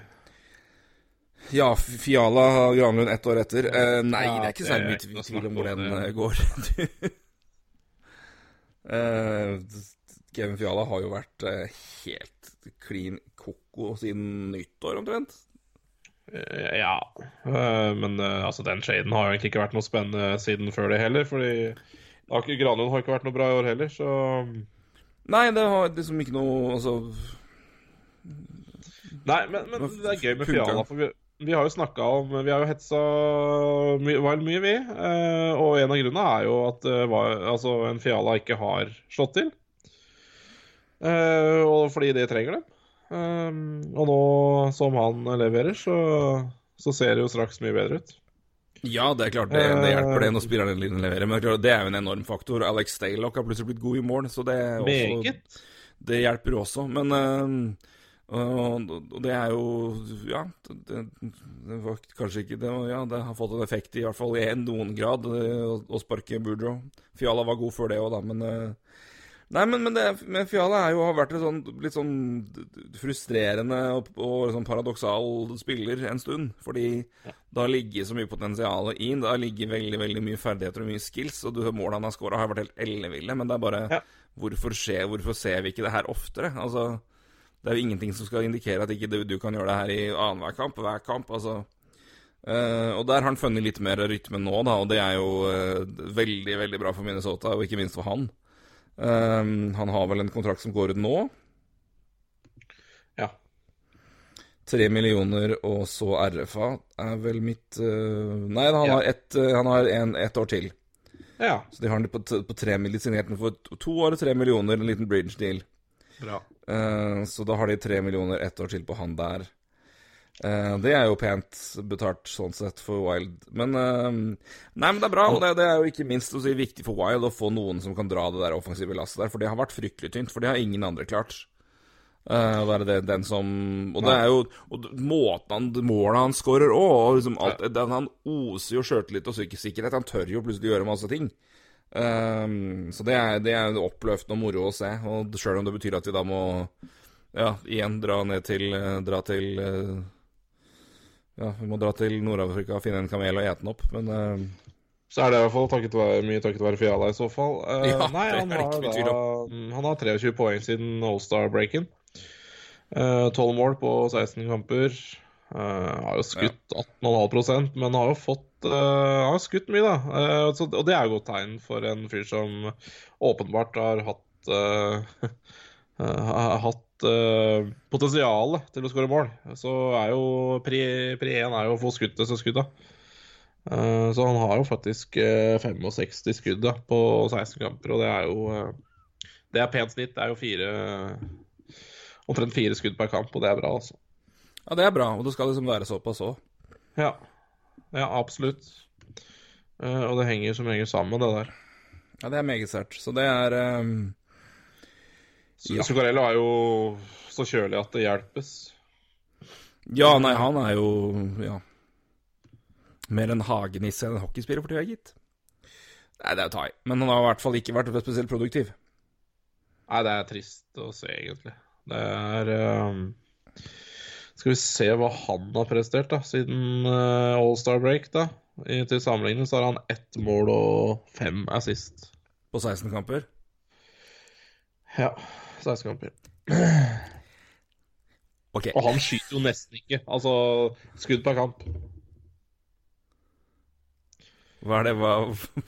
Ja, Fiala Granlund ett år etter. Uh, nei, Ja, det er ikke særlig mye tvil om hvor den eh, går. <laughs> eh, Kevin Fiala har jo vært eh, helt clean koko siden nyttår, omtrent. Eh, Ja, men altså, den shaden har jo egentlig ikke vært noe spennende siden før det heller. Fordi Granlund har ikke vært noe bra i år heller, så Nei, det har liksom ikke noe Altså Nei, men, men det er gøy med Fiala. For vi, vi har jo snakka om Vi har jo hetsa my, vel mye, vi. eh, og en av grunnene er jo at eh, var, altså, en Fiala ikke har slått til. Eh, og fordi de trenger dem. Eh, og nå som han leverer, så, så ser det jo straks mye bedre ut. Ja, det er klart, det, det hjelper det når spilleren din leverer. Men det er klart, det er jo en enorm faktor. Alex Staylock har plutselig blitt god i mål, så det også, Det hjelper også, men øh, og, det er jo Ja, det, det var kanskje ikke det, Ja, det har fått en effekt, i hvert fall i noen grad, å, å sparke Boudreau. Fiala var god før det òg, da, men øh, Nei, men, men, det, men Fiala er jo, har vært en sånn, litt sånn frustrerende og, og sånn paradoksal spiller en stund. Fordi det har ligget så mye potensial i. Det har ligget veldig veldig mye ferdigheter og mye skills. Og du, målene han har skåra, har vært helt elleville. Men det er bare Ja. hvorfor, skjer, hvorfor ser vi ikke det her oftere? Altså, det er jo ingenting som skal indikere at ikke du, du kan gjøre det her i annenhver kamp, hver kamp. altså Uh, og der har han funnet litt mer rytme nå, da, og det er jo uh, veldig veldig bra for Minnesota, og ikke minst for han. Uh, han har vel en kontrakt som går ut nå. Ja. Tre millioner og så RFA er vel mitt Nei, han Ja. har ett Han har en, ett år til. ja. Så de har han på, på tre millioner, signert den for to år og tre millioner, en liten bridge deal. Bra. Uh, så da har de tre millioner ett år til på han der. Uh, det er jo pent betalt sånn sett for Wild. Men uh, Nei, men det er bra. Og det, det er jo ikke minst si, viktig for Wild å få noen som kan dra det der offensive lasset der, for det har vært fryktelig tynt. For det har ingen andre klart. Uh, være det, den som Og det er jo og måten han Målet han skårer òg, liksom alt den, Han oser jo sjøltillit og psykisk sikkerhet. Han tør jo plutselig gjøre masse ting. Ehm, så det er, det er oppløftende og moro å se. Og sjøl om det betyr at vi da må ja, igjen dra ned til eh, Dra til eh, Ja, vi må dra til Nord-Afrika og finne en kamel og ete den opp, men uh, Så er det i hvert fall takket være, mye takket være Fiala i så fall. Uh, Ja, nei, det han har, da, han har 23 poeng siden All-Star-breaken. Eh, 12 mål på 16 kamper. Uh, har jo skutt 18,5 men har jo fått eh, har skutt mye, da. Eh, så, og det er jo godt tegn for en fyr som åpenbart har hatt <laughs> uh, hatt uh, potensial til å skåre mål. Så er jo pri én er jo å få skutt disse skudda. Uh, Så han har jo faktisk uh, 65 skudd på 16 kamper, og det er jo uh, Det er pent snitt. Det er jo fire Omtrent fire skudd per kamp, og det er bra, altså. ja, det er bra. Og det skal liksom være såpass òg. Ja, ja absolutt. Uh, Og det henger som henger sammen, det der. Ja, det er meget sært. Så det er um, Ja. Zuccarello er jo så kjølig at det hjelpes. Ja, nei, han er jo Ja. Mer en hagenisse enn en hockeyspiller for tida, gitt. Nei, det er jo tai. Men han har i hvert fall ikke vært spesielt produktiv. Nei, det er trist å se, egentlig. Det er eh, Skal vi se hva han har prestert, da, siden eh, All-Star break, da. I, til sammenligning så har han ett mål og fem assist. På 16 kamper. Ja, 16 kamper. Okay. Og han skyter jo nesten ikke. Altså skudd per kamp. Hva er det hva,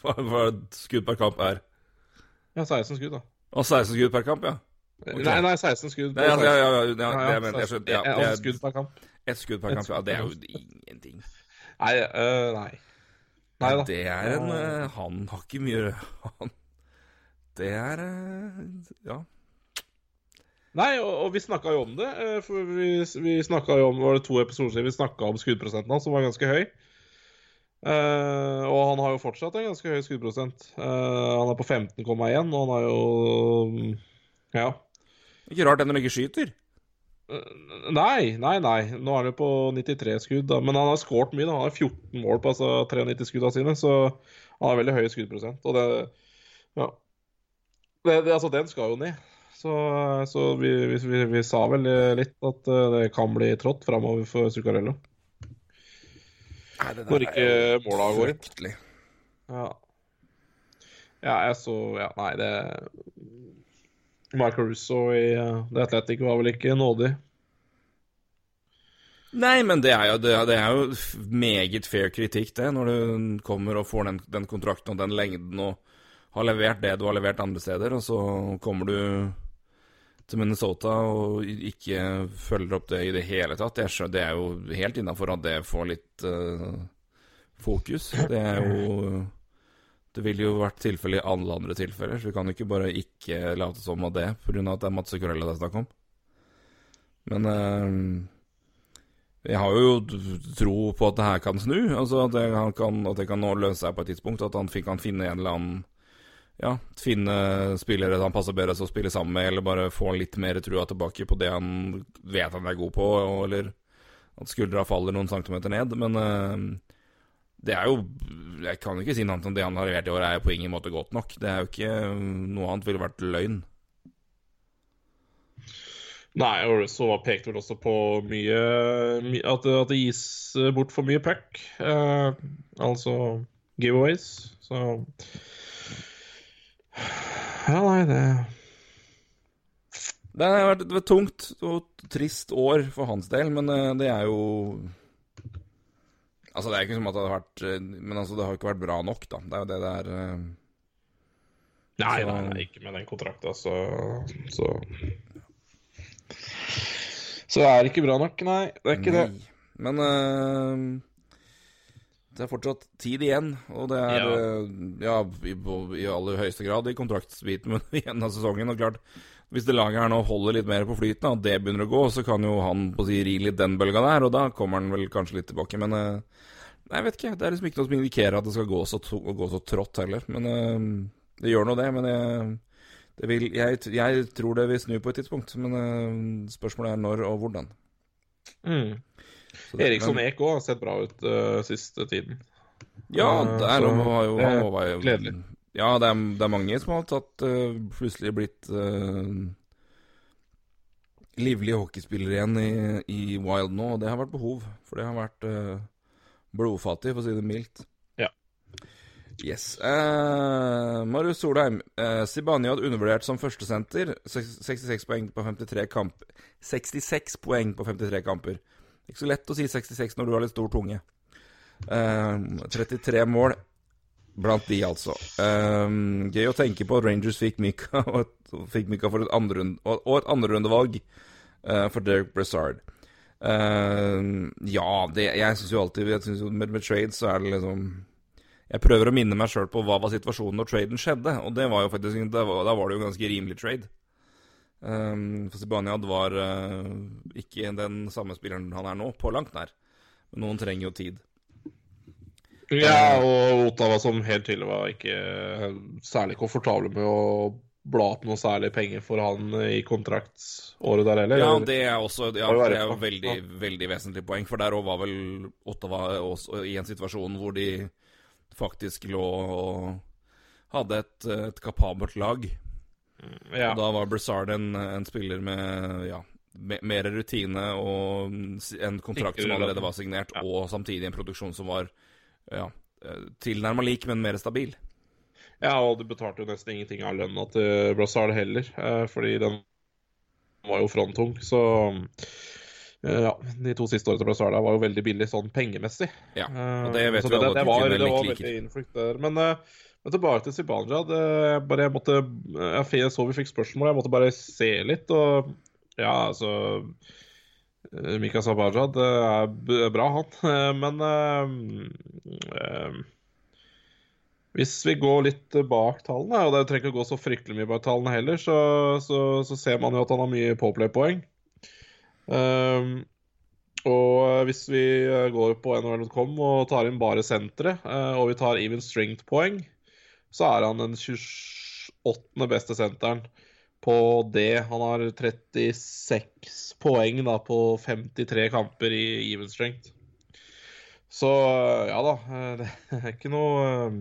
hva, hva skudd per kamp er? Ja, 16 skudd, da. Og 16 skudd per kamp, ja. Ok. Nei, nei, 16 skudd. Nei, ja, ja, ja, ja, jeg mener, jeg skjønner. Ja, altså skudd per kamp. Ett skudd per kamp, ja, det er jo ingenting. Nei, øh, nei. Nei da. Det er en eh, Han har ikke mye han, Det er eh, Ja. Nei, og, og vi snakka jo om det. For vi, vi snakka jo om Var det to episoder siden vi snakka om skuddprosenten hans, som var ganske høy. Uh, og han har jo fortsatt en ganske høy skuddprosent. Uh, han er på 15,1, og han har jo um, Ja. Ikke rart den når han ikke skyter. Nei, nei, nei. Nå er jo på 93 skudd, da. Men han har skåret mye. da Han har 14 mål på altså 93 av sine, så han har veldig høy skuddprosent. Og det Ja. Det, det, altså, den skal jo ned. Så, så vi, vi, vi, vi sa vel litt at eh, det kan bli trått framover for Zuccarello. Nei, det Når ikke måla går inn. Ja. ja, jeg så Ja, nei, det Marco Russo i uh, The Athletic var vel ikke nådig. Nei, men det er, jo, det, det er jo meget fair kritikk, det, når du kommer og får den, den kontrakten og den lengden og har levert det du har levert andre steder, og så kommer du til Minnesota og ikke følger opp det i det hele tatt. Det er, det er jo helt innafor at det får litt uh, fokus. Det er jo Det ville jo vært tilfelle i alle andre tilfeller, så vi kan jo ikke bare ikke late som om det pga. at det er Mats Zuccarello det er snakk om. Men eh, jeg har jo tro på at det her kan snu. Altså at det, kan, at det kan nå løse seg på et tidspunkt. At han kan finne en eller annen Ja, finne spillere han passer bedre til å spille sammen med, eller bare få litt mer trua tilbake på det han vet han er god på, eller at skuldra faller noen centimeter ned. Men eh, det er jo Jeg kan ikke si noe annet enn det han har levert i år, er på ingen måte godt nok. Det er jo ikke Noe annet ville vært løgn. Nei, og så pekte vel også på mye, my- at, at det gis bort for mye pack. Eh, altså giveaways. Så Ja, nei, det Det har vært et tungt og trist år for hans del, men eh, det er jo Altså, det er ikke som at det har vært eh, Men altså, det har jo ikke vært bra nok, da. Det er jo det det er eh, Nei, nei, nei, ikke med den kontrakta, så Så Så det er ikke bra nok, nei. Det er ikke det. Men uh, det er fortsatt tid igjen, og det er Ja. ja, i, i aller høyeste grad i kontraktsbiten <laughs> men igjen av sesongen. Og klart, hvis det laget her nå holder litt mer på flyten, og det begynner å gå, så kan jo han på si ri litt den bølga der, og da kommer han vel kanskje litt tilbake. Men eh, nei, jeg vet ikke. Det er liksom ikke noe som indikerer at det skal gå så, gå så trått heller. Men eh, det gjør nå det. Men jeg, det vil, jeg, jeg tror det vil snu på et tidspunkt. Men eh, spørsmålet er når og hvordan. Mm. Det- Eriksson Eek òg har sett bra ut uh, siste tiden. Ja, der så var jo, han var jo gledelig. Ja, det er, det er mange som har tatt uh, plutselig blitt uh, livlige hockeyspillere igjen i, i Wild nå, og det har vært behov. For det har vært uh, blodfattig, for å si det mildt. Ja. Yes. Eh, Marius Solheim. Uh, hadde undervurdert som førstesenter. Seks- 66 poeng på 53 kamp 66 poeng på 53 kamper. Ikke så lett å si 66 når du har litt stor tunge. Eh, 33 mål blant de, altså. Eh, gøy å tenke på at Rangers fikk Mika, <laughs> og fikk Mika for et andrerundevalg uh, for Derek Brassard. Eh, ja, det, jeg syns jo alltid jeg synes jo med, med trades så er det liksom Jeg prøver å minne meg sjøl på hva var situasjonen når traden skjedde, og det var jo faktisk Da var, var det jo ganske rimelig trade. Um, for Sibaniad var uh, ikke den samme spilleren han er nå, på langt nær. Men noen trenger jo tid. Ja, og Ottawa som helt tidlig var ikke særlig komfortable med å bla opp noe særlig penger for han i kontraktsåret der heller. Ja, det er også ja, det er veldig, veldig vesentlig poeng. For der òg var vel Ottawa også i en situasjon hvor de faktisk lå og hadde et, et kapabelt lag. ja. Og da var Brassard en, en spiller med ja, mer rutine og en kontrakt som allerede var signert, og samtidig en produksjon som var ja, tilnærma lik, men mer stabil. Ja, og du betalte jo nesten ingenting av lønna til Brazal heller, eh, fordi den var jo frontung. Så eh, ja, de to siste årene til Brassard var jo veldig billig sånn pengemessig. Ja, Eh, og det vet så vi alle det, var, det var veldig innflukt der. Men, eh, men tilbake til Sibanja. eh, Bare jeg måtte Jeg så vi fikk spørsmål, jeg måtte bare se litt, og ja, altså Eh, Mika Sabajad er bra, han. <laughs> Eh, Men øh, eh, hvis vi går litt bak tallene, og det trenger ikke å gå så fryktelig mye bak tallene heller, så, så, så ser man jo at han har mye påplay-poeng. Um, og hvis vi eh, går på nhl.com og tar inn bare senteret, eh, og vi tar even strength-poeng, så er han den 28. beste senteren på det. Han har 36 poeng da, på 53 kamper i even strength. Så ja da, eh, <laughs> det er ikke noe eh,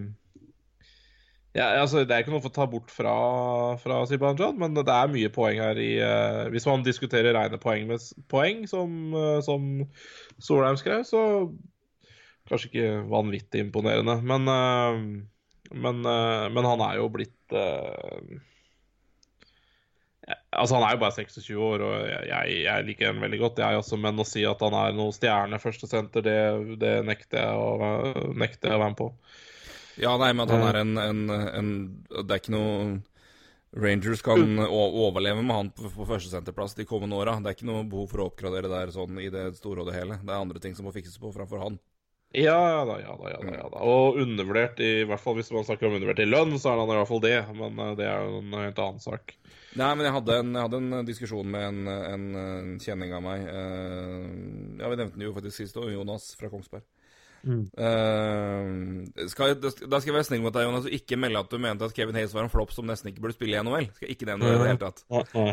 ja, altså, Det er ikke noe for å ta bort fra, fra Sibanjad, men det er mye poeng her i uh, Hvis man diskuterer rene poeng med poeng, som, uh, som Solheim skrev, så kanskje ikke vanvittig imponerende. Men, uh, men, men han er jo blitt Altså, han er jo bare 26 år, og jeg, jeg liker ham veldig godt, jeg også, men å si at han er noe stjerne førstesenter, det, det nekter jeg å, nekter jeg å være med på. Ja, nei, men at han er en, en, en Det er ikke noe Rangers kan overleve med han på, på førstesenterplass de kommende åra. Det er ikke noe behov for å oppgradere der sånn i det store og det hele. Det er andre ting som må fikses på framfor han. Ja da, ja da, ja da. ja da. Og undervurdert, i hvert fall hvis man snakker om undervurdert i lønn, så er han i hvert fall det. Men eh, det er jo en helt annen sak. Nei, men jeg hadde en, jeg hadde en diskusjon med en, en, en kjenning av meg. eh, ja, vi nevnte den jo faktisk sist òg, Jonas fra Kongsberg. Eh, skal, da skal jeg være snill mot deg, Jonas, og ikke melde at du mente at Kevin Hayes var en flopp som nesten ikke burde spille i NHL. Skal jeg ikke nevne det i det hele tatt.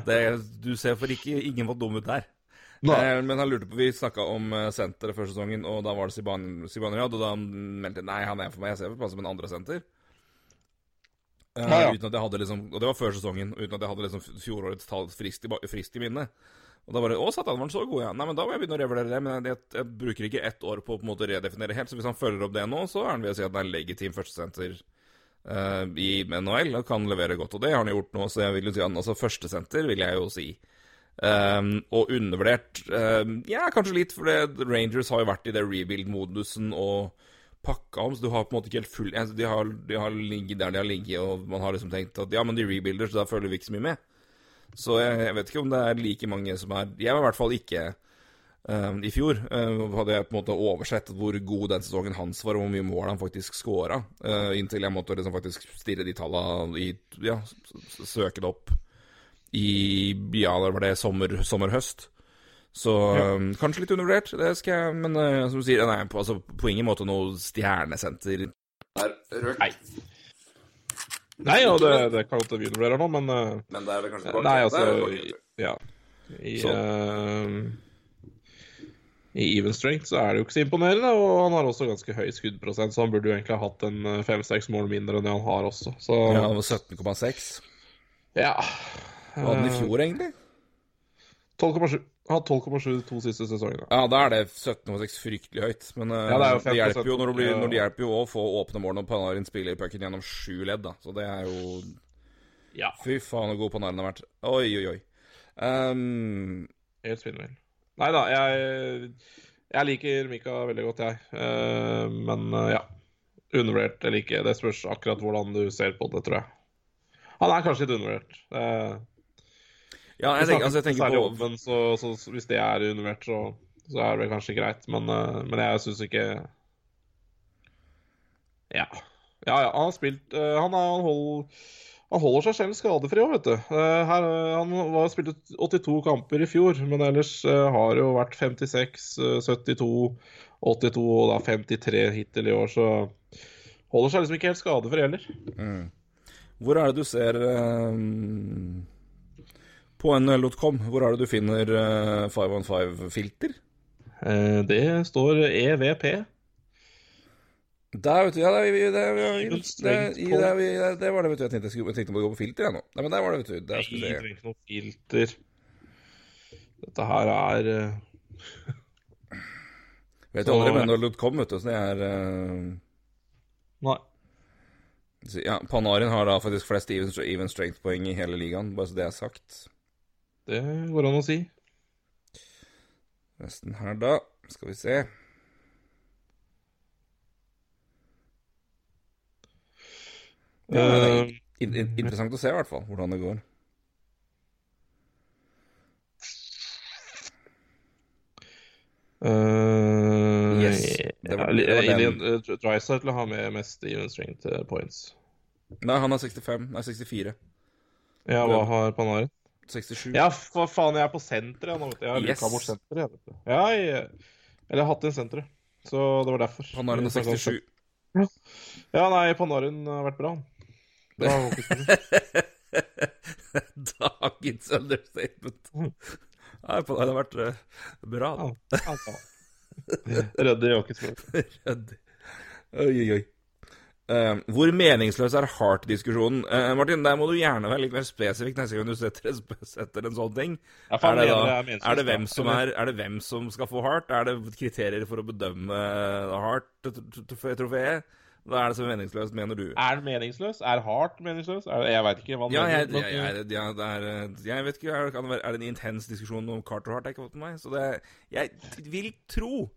Det, du ser for ikke ingen fått dum ut der. Eh, men han lurte på Vi snakka om eh, senteret før sesongen, og da var det Siban, Sibanejad, og da meldte nei, han er for meg. Jeg ser for plass som en andre senter. Uh, Ja, ja. Uten at jeg hadde liksom Og det var før sesongen, uten at jeg hadde liksom fjorårets tall friskt i, ba- i minne. Og da bare Å, satan, var han så god, ja? Nei, men da må jeg begynne å revurdere det. Men jeg, jeg bruker ikke ett år på å på en måte redefinere helt. Så hvis han følger opp det nå, så er han ved å si at han er legitim førstesenter uh, i NHL og kan levere godt. Og det har han gjort nå, så jeg vil jo si han altså førstesenter, vil jeg jo si. Um, og undervurdert um, Ja, kanskje litt, for det, Rangers har jo vært i det rebuild-modusen og pakka om, så du har på en måte ikke helt full altså, de, har, de har ligget der de har ligget, og man har liksom tenkt at ja, men de rebuilder, så da følger vi ikke så mye med. Så jeg, jeg vet ikke om det er like mange som er Jeg var i hvert fall ikke um, i fjor. Uh, hadde jeg på en måte oversett hvor god den sesongen hans var, og hvor mye mål han faktisk scora, uh, inntil jeg måtte liksom faktisk stirre de tallene i Ja, søke det opp i Ja, det var det sommer, Sommer, så Så um, kanskje litt undervurdert, det skal jeg Men uh, som du sier, nei, på, altså, på ingen måte noe stjernesenter. Der røk Nei. Nei, og det, det kan godt hende det her nå, men eh, Men det er det kanskje Nei, altså det Ja. I, eh, I even strength så er det jo ikke så imponerende, og han har også ganske høy skuddprosent, så han burde jo egentlig ha hatt en eh, fem-seks mål mindre enn det han har også. Så Ja, han var 17,6. ja. Hva hadde han i fjor, egentlig? 12,7. Har 12,7 de to siste sesongene. Ja, da er det 17,6 fryktelig høyt. Men uh, Ja, det jo det, hjelper jo når det, blir, ja. når det hjelper jo å få åpne mål når Panarin spiller pucken gjennom sju ledd, da. Så det er jo Ja. Fy faen, så god Panarin har vært. Oi, oi, oi. Um, Helt spinnvill. Nei da, jeg, jeg liker Mika veldig godt, jeg. Uh, men uh, ja. Undervurdert eller ikke, det spørs akkurat hvordan du ser på det, tror jeg. Han er kanskje litt undervurdert. Eh, ja, jeg tenker, altså, jeg tenker Særlig på Oven, så, så, så hvis det er undervurdert, så, så er det kanskje greit. Men, eh, men jeg syns ikke Ja. Ja, ja, han har spilt eh, Han, er, han, hold, han holder seg selv skadefri òg, vet du. Eh, her, han var spilte 82 kamper i fjor, men ellers har det jo vært 56, eh, 72, 82 og da 53 hittil i år, så holder seg liksom ikke helt skadefri heller. mm. Hvor er det du ser um, På nhl.com, hvor er det du finner uh, 515-filter? Eh, det står EVP. Der, vet du. Ja, det, det, det, det, var det, vet du. Jeg tenkte jeg, skulle, tenkte på å gå på filter, jeg nå. Nei, men der var det, vet du. Der Nei, det se. trenger ikke noe filter. Dette her er eh, Vet du aldri med nhl.com, vet du, så det er Nei. Ja, Panarin har da faktisk flest even, even strength-poeng i hele ligaen, bare så det er sagt. Det går an å si. Nesten her, da. Skal vi se. Ja, det er Eh, in in interessant å se, i hvert fall, hvordan det går. Uh, Yes, det var- det var den. Drysaitl har med mest even strength eh, points. Nei, han har 65. Nei, 64. Ja, hva har Panarin? 67. Ja, for faen, jeg er på senteret nå, vet du. Jeg har Yes. luka bort senteret, vet du. Ja, jeg, eller jeg har hatt inn senteret. Så det var derfor. Panarin er 67. Ja, nei, Panarin har vært bra, han. Var hockeyspiller. <laughs> Dagens understatement. Nei, Panarin har vært eh, bra. da. Rødder hockeyspiller. Røddig. Oi, oi, oi. Eh, hvor meningsløs er Heart-diskusjonen? Uh, Martin, der må du gjerne være litt mer spesifikk neste gang du setter, setter en sånn ting. Ja, er, det da, det er er, det hvem som er, er det hvem som skal få Heart? Er det kriterier for å bedømme Heart-trofeet? Hva er det som er meningsløst, mener du? Er det meningsløs? Er Hart meningsløs? Er, jeg veit ikke hva Ja, jeg, mener. jeg, jeg, ja, det er, eh, jeg vet ikke, er det, det er det en intens diskusjon om Carter Hart jeg ikke har fått med meg? Så det, jeg vil tro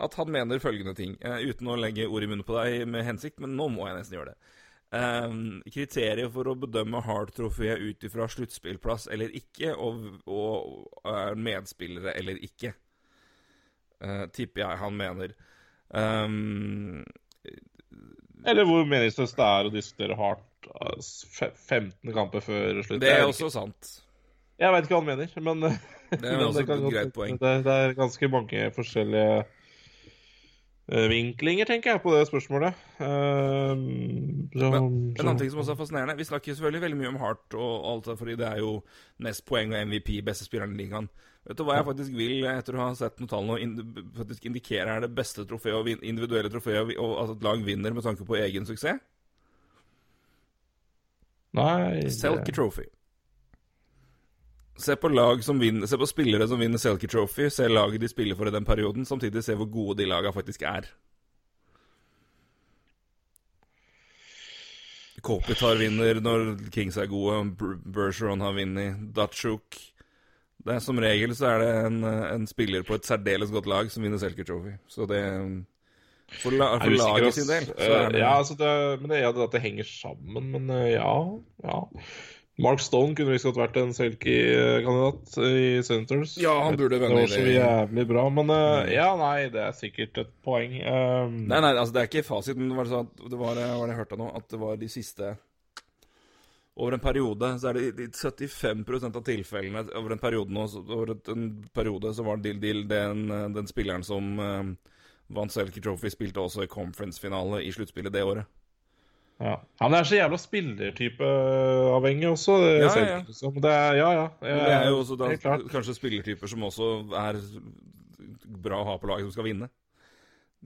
at han mener følgende ting, eh, uten å legge ord i munnen på deg med hensikt, men nå må jeg nesten gjøre det. Um, kriteriet for å bedømme Hart-trofeet ut ifra sluttspillplass eller ikke, og, og er medspillere eller ikke, uh, tipper jeg han mener. Um, Eller hvor meningsløst det er å diskutere Hart altså, 15 kamper før slutt. det er også sant. Jeg veit ikke hva han mener, men Det er <laughs> men også kan et greit poeng. Det, det er ganske mange forskjellige vinklinger, tenker jeg, på det spørsmålet. Uh, så, Men en annen ting som også er fascinerende Vi snakker selvfølgelig veldig mye om Hart og alt det, fordi det er jo mest poeng og MVP, beste spilleren i ligaen. Vet du hva jeg faktisk vil, etter å ha sett noen tall nå, ind faktisk indikere er det beste trofeet og individuelle trofeet, og at et lag vinner med tanke på egen suksess? Nei det- Selkie Trophy. Se på lag som vinner, se på spillere som vinner Selkie Trophy, se laget de spiller for i den perioden, samtidig se hvor gode de lagene faktisk er. Kopitar vinner når Kings er gode, Bergeron har vunnet, Dachuk Det er Som regel så er det en, en spiller på et særdeles godt lag som vinner Selkie Trophy. Så det For, la, for laget sin del så Eh, det Ja, altså det, men det er det det henger sammen, men eh, ja. ja. Mark Stone kunne visst godt vært en Selkie-kandidat i Senators. Ja, han burde Det vunnet var så jævlig bra, men uh, ja, nei, det er sikkert et poeng. Um, Nei, nei, altså det er ikke fasiten. det var sånn at det var, var det jeg hørte nå, at det var de siste Over en periode så er det i 75% av tilfellene over en periode nå, så, over et- en periode så var Dill Dill den, den spilleren som eh, vant Selkie Trophy, spilte også i conference-finale i sluttspillet det året. Ja. Han er så jævla spillertypeavhengig også. Det, Ja, selv, ja. liksom. det er, ja, ja. Men det er jo også da, helt kanskje spillertyper som også er bra å ha på laget som skal vinne.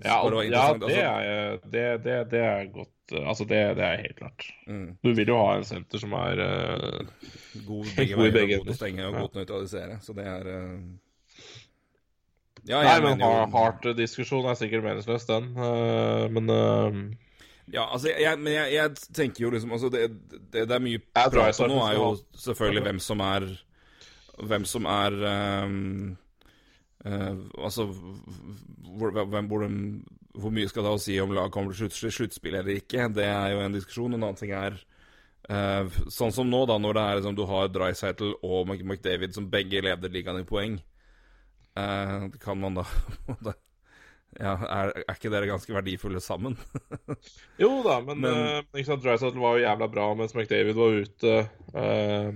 Ja, var ja det, altså. er, det, det, det er godt Altså, det, det er helt klart. Mm. Du vil jo ha en senter som er uh, God <laughs> begge veier, begge god til å stenge og Ja. god til å nøytralisere. Så det er uh... Ja, Nei, men har- Hart-diskusjon er sikkert meningsløs, den. Uh, men eh, Ja, altså, jeg, men jeg, jeg tenker jo liksom altså det, det, det er mye prat om nå, er jo selvfølgelig hvem som er Hvem som er um, uh, Altså hvor, hvem, hvor, hvor mye skal det ha å si om lag kommer til slutt, sluttspill eller ikke? Det er jo en diskusjon. En annen ting er uh, sånn som nå, da, når det er liksom, du har Drycytle og McDavid som begge leder ligaen i poeng. Uh, kan man da- <laughs> ja, er, er ikke dere ganske verdifulle sammen? <laughs> Jo da, men, Men- Uh, sant, Drysdale var jo jævla bra mens McDavid var ute. Uh,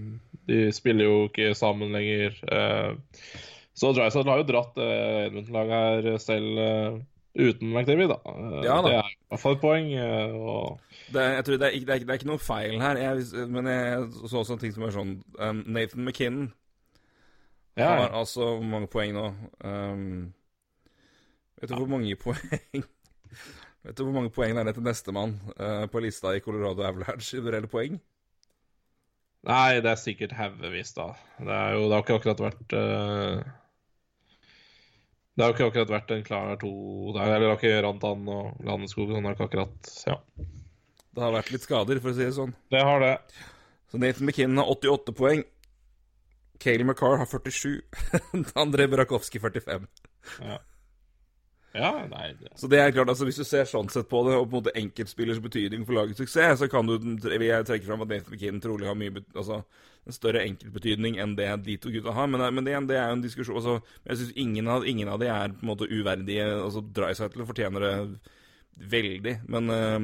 de spiller jo ikke sammen lenger. Uh, så Drysettle har jo dratt uh, Edmundton-laget her selv uh, uten McDavid, da. Eh, Ja da. Det er i hvert fall et poeng. eh, og Det, jeg tror det er, det, er, det er ikke noe feil her, jeg, men jeg så også en ting som er sånn um, Nathan McKinnon ja, har altså mange poeng nå? Um, vet du hvor mange poeng <laughs> Vet du hvor mange poeng det er til nestemann uh, på lista i Colorado Avalanche i reelle poeng? Nei, det er sikkert haugevis, da. Det, er jo, det har ikke akkurat vært uh, Det har ikke akkurat vært en klar to der. Eller det har ikke Rantan og Landeskog sånn har ikke akkurat Ja, Det har vært litt skader, for å si det sånn. det har det. Så Nathan McKinnon har 88 poeng. Kayleigh McCarr har 47. André Brakowski 45. Ja, nei det. Så det er klart, altså Hvis du ser sånn sett på det, og på en måte enkeltspillers betydning for lagets suksess, så kan du vil jeg trekke fram at Nathan McKinnon trolig har mye bet altså, en større enkeltbetydning enn det de to gutta har. Men, men det, det, er jo en diskusjon altså, Jeg syns ingen, av- ingen av de er på en måte uverdige. altså Drycytle fortjener det veldig. Men uh,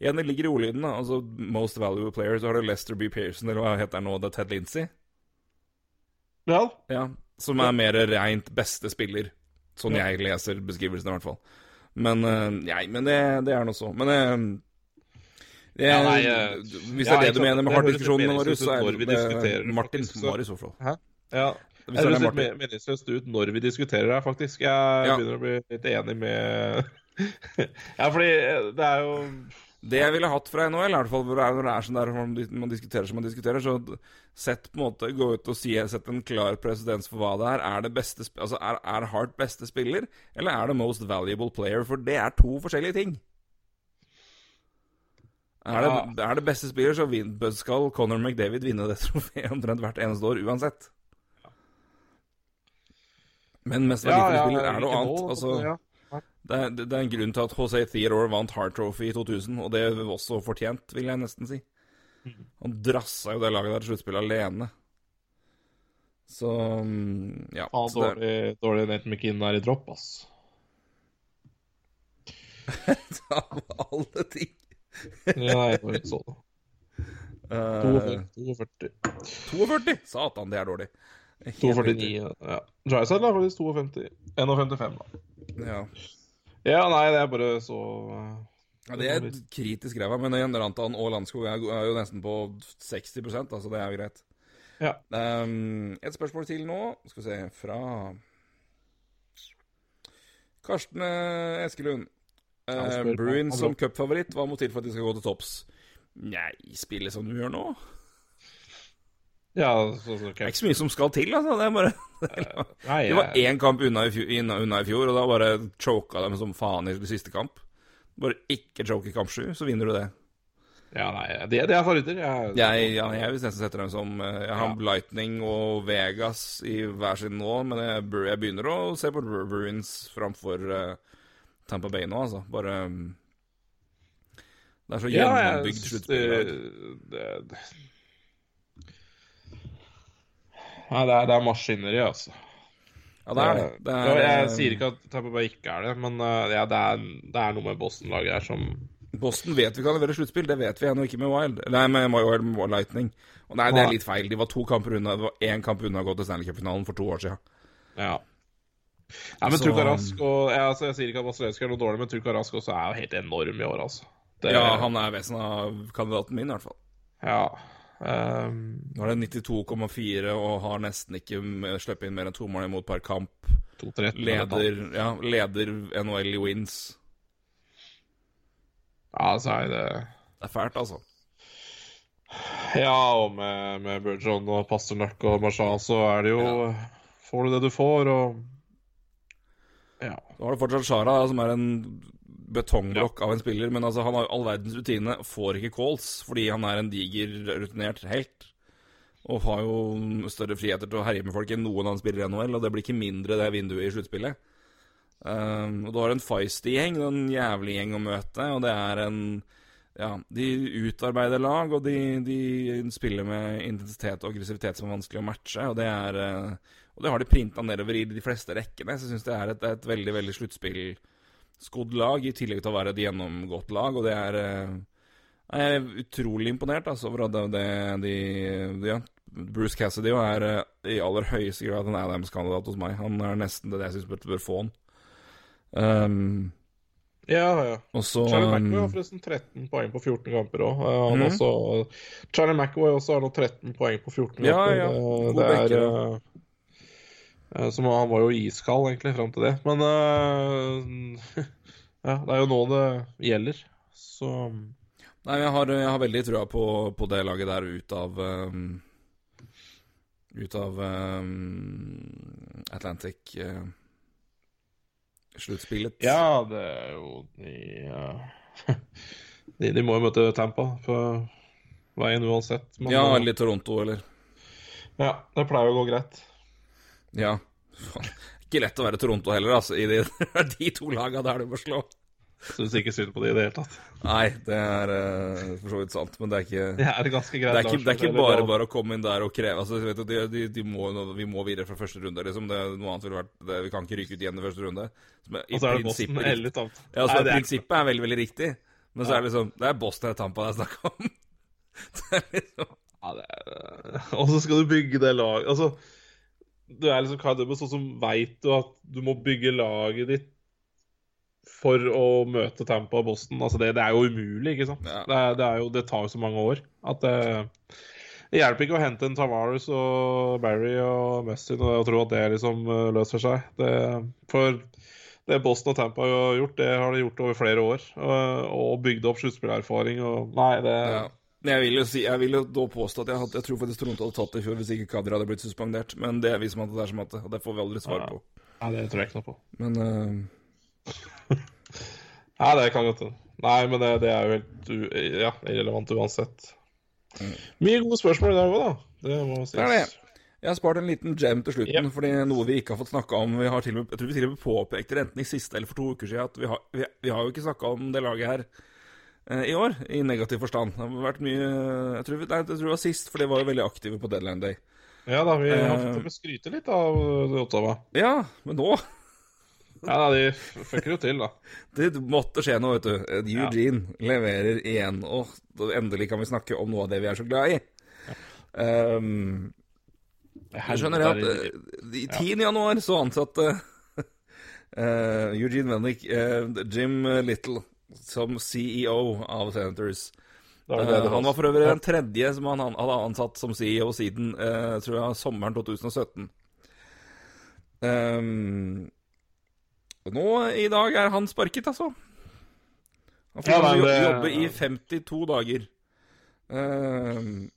igjen, det ligger i ordlyden. da Altså Most valuable player, så har du Lester B. Pearson, eller hva heter han nå? Det er Ted Lindsey. Ja, Ja, som er mer reint beste spiller. Sånn Ja. jeg leser beskrivelsen, i hvert fall. Men eh, Nei, men det, det er nå så. Men eh, det, Ja, nei, eh, Hvis det er det du mener med høres diskusjon, Marius, så er det Martin. som var i så fall. ja. Hvis høres litt meningsløst ut når vi diskuterer det faktisk. Jeg Ja. begynner å bli litt enig med <laughs> Ja, fordi det er jo Det jeg ville hatt fra NHL, i hvert fall når det er sånn der man diskuterer som man diskuterer, så sett på en måte gå ut og si Sett en klar presedens for hva det er. Er det beste Altså, er, er Hart beste spiller, eller er det most valuable player? For det er to forskjellige ting. Er det, er det beste spiller, så vin, skal Conor McDavid vinne det <laughs> trofeet omtrent hvert eneste år uansett. Men mest verdifulle spiller er noe annet. Altså, ja. Det, er, det er en grunn til at José Theodore vant Heart Trophy i 2000, og det var også fortjent, vil jeg nesten si. Han drassa jo det laget der til sluttspillet alene. Så mm, ja. Ah, så dårlig, dårlig Nathan McKinnon er i dropp, ass. <laughs> av alle ting Ja, jeg var ikke så det. Eh, 42. 42! Satan, det er dårlig. 2,49. riktig. Ja. Dryside er faktisk 52. 1,55, da. Ja. Ja, nei, det er bare så ja, det er kritisk ræva, men Jan Rantan og Landskog er, er jo nesten på 60% altså det er jo greit. Ja. Um, et spørsmål til nå. Skal vi se Fra Karsten eh, Eskelund. Uh. Bruins som cupfavoritt, hva må til for at de skal gå til topps? Nei, spille som du gjør nå? Ja, så, så, Det er ikke så mye som skal til, altså. Det bare <laughs> Det var én kamp unna i, fjor, unna, i fjor, og da bare choka dem som faen i siste kamp. Bare ikke choke i kamp sju, så vinner du det. Ja, nei, det, det er favoritter. Jeg, Jeg, ja, jeg vil nesten sette dem som eh, Jeg har Ja. Lightning og Vegas i hver sin nå, men jeg, jeg begynner å se på Ruins Bruins framfor uh, Tampa Bay nå, altså. Bare um, Det er så gjennombygd ja, sluttspill. det, det, det Nei, det er, det er maskineri, altså. Ja, det er det. det er, ja, jeg eh, sier ikke at Tampa Bay ikke er det, men uh, ja, det, er, det er noe med Boston-laget her som Boston vet vi kan levere sluttspill, det vet vi ennå ikke med Wild. Nei, med Wild med Lightning. Og nei, det er litt feil. De var to kamper unna Det var én kamp unna å gå til Stanley Cup-finalen for to år siden. Ja. Nei, men Så- Trukka Rask og ja, altså, Jeg sier ikke at Vasilevskij er noe dårlig, men Trukka Rask også er jo helt enorm i år, altså. Det- Ja, han er vesenet av kandidaten min, i hvert fall. Ja. Ehm, Nå er det 92,4 og har nesten ikke sluppet inn mer enn to mål imot per kamp. Leder, ja, leder NHL i wins. Ja, så er det Det er fælt, altså. Ja, og med, med Burgeon og Pasternak og Marshall, så er det jo Får du det du får, og Ja. Så har du fortsatt Shara, som er en betongblokk av en spiller. Men altså, han har jo all verdens rutine, får ikke calls fordi han er en diger, rutinert helt. Og har jo større friheter til å herje med folk enn noen annen spiller i NHL. Og det blir ikke mindre det vinduet i sluttspillet. Um, og du har en feisty gjeng, en jævlig gjeng å møte, og det er en Ja, de utarbeider lag, og de, de spiller med intensitet og aggressivitet som er vanskelig å matche, og det er uh, Og det har de printa nedover i de fleste rekkene, så jeg syns det er et, et veldig, veldig sluttspillskodd lag, i tillegg til å være et gjennomgått lag, og det er eh, Jeg er utrolig imponert altså, over at det, de, ja, Bruce Cassidy er eh, i aller høyeste grad en Adams-kandidat hos meg. Han er nesten det jeg syns bør, få han. Um, Ja, ja. og så Charlie um, McAvoy har forresten 13 poeng på 14 kamper òg. Mhm. Charlie McAvoy også har nå 13 poeng på 14 kamper. ja. ja. God Det er eh, som, Han var jo iskald egentlig fram til det. Men uh, <laughs> ja, det er jo nå det gjelder. Så Nei, jeg har, jeg har veldig trua på, på det laget der ut av um, Ut av um, Atlantic uh, sluttspillet. Ja, det er jo de, uh, <laughs> de, de må jo møte Tampa på veien uansett. Men, ja, eller Toronto, eller ja, det pleier å gå greit. Ja. Ikke lett å være Toronto heller, altså. I de, <laughs> de to laga der du må slå. Syns ikke synd på de i det hele tatt. Nei, det er uh, for så vidt sant, men det er ikke Det er ganske greit. det er ikke, det er ikke bare bare å komme inn der og kreve altså, vet du, de, de, de må, Vi må videre fra første runde, liksom. Det, noe annet ville vært det, Vi kan ikke ryke ut igjen i første runde. Som er, i Og så er det Boston eller Tampa. Ja, altså, Nei, det er- Prinsippet er veldig, veldig riktig, men så er det liksom Det er Boston eller Tampa det er snakk om. <laughs> det er liksom Ja, det er... Og så skal du bygge det laget Altså, du er liksom Kai Dubas, sånn som veit du at du må bygge laget ditt for å møte Tampa og Boston. Altså, det, det er jo umulig, ikke sant? Ja. Det, er, det, er jo, det tar jo så mange år at det, det hjelper ikke å hente en Tavares og Barry og Messi, og tro at det liksom eh, løser seg. Det, for det Boston og Tampa har gjort, det har de gjort over flere år. Og, og bygd opp sluttspillerfaring og Nei, det ja. Jeg vil jo si, jeg vil jo da påstå at jeg, hadde, jeg tror faktisk Toronto hadde tatt det i fjor hvis ikke Kadri hadde blitt suspendert. Men det viser meg at det er som at det, det får vi aldri svar på. Nei, det tror jeg ikke noe på. Men <laughs> uh... Nei, det kan godt hende. Nei, men det, det er jo helt u ja, irrelevant uansett. Mye gode spørsmål i dag òg, da. Det må sies. Det er det. Jeg har spart en liten gem til slutten, yep. fordi noe vi ikke har fått snakka om vi har til og med, Jeg tror vi til og med påpekte det enten i siste eller for to uker siden, at vi har, vi, vi har jo ikke snakka om det laget her eh, i år, i negativ forstand. Det har vært mye Jeg tror, nei, jeg tror det var sist, for de var jo veldig aktive på deadline day. Ja da, vi har Eh. fått dem skryte litt av uh, Ottawa. Ja, men nå <laughs> Ja da, de fucker jo til, da. <laughs> Det måtte skje noe, vet du. Eugene Eugene leverer igjen, og endelig kan vi snakke om noe av det vi er så glad i. Um, jeg skjønner det at eh, i 10. januar så ansatte uh, <laughs> Eugene Wennick uh, Jim Little som CEO av Senators. Det det Eh, det han var. for øvrig den tredje som han hadde ansatt som CEO siden eh, tror jeg, sommeren 2017. Um, nå i dag er han sparket, altså. Han får Ja, det- jobbe i 52 dager. Um,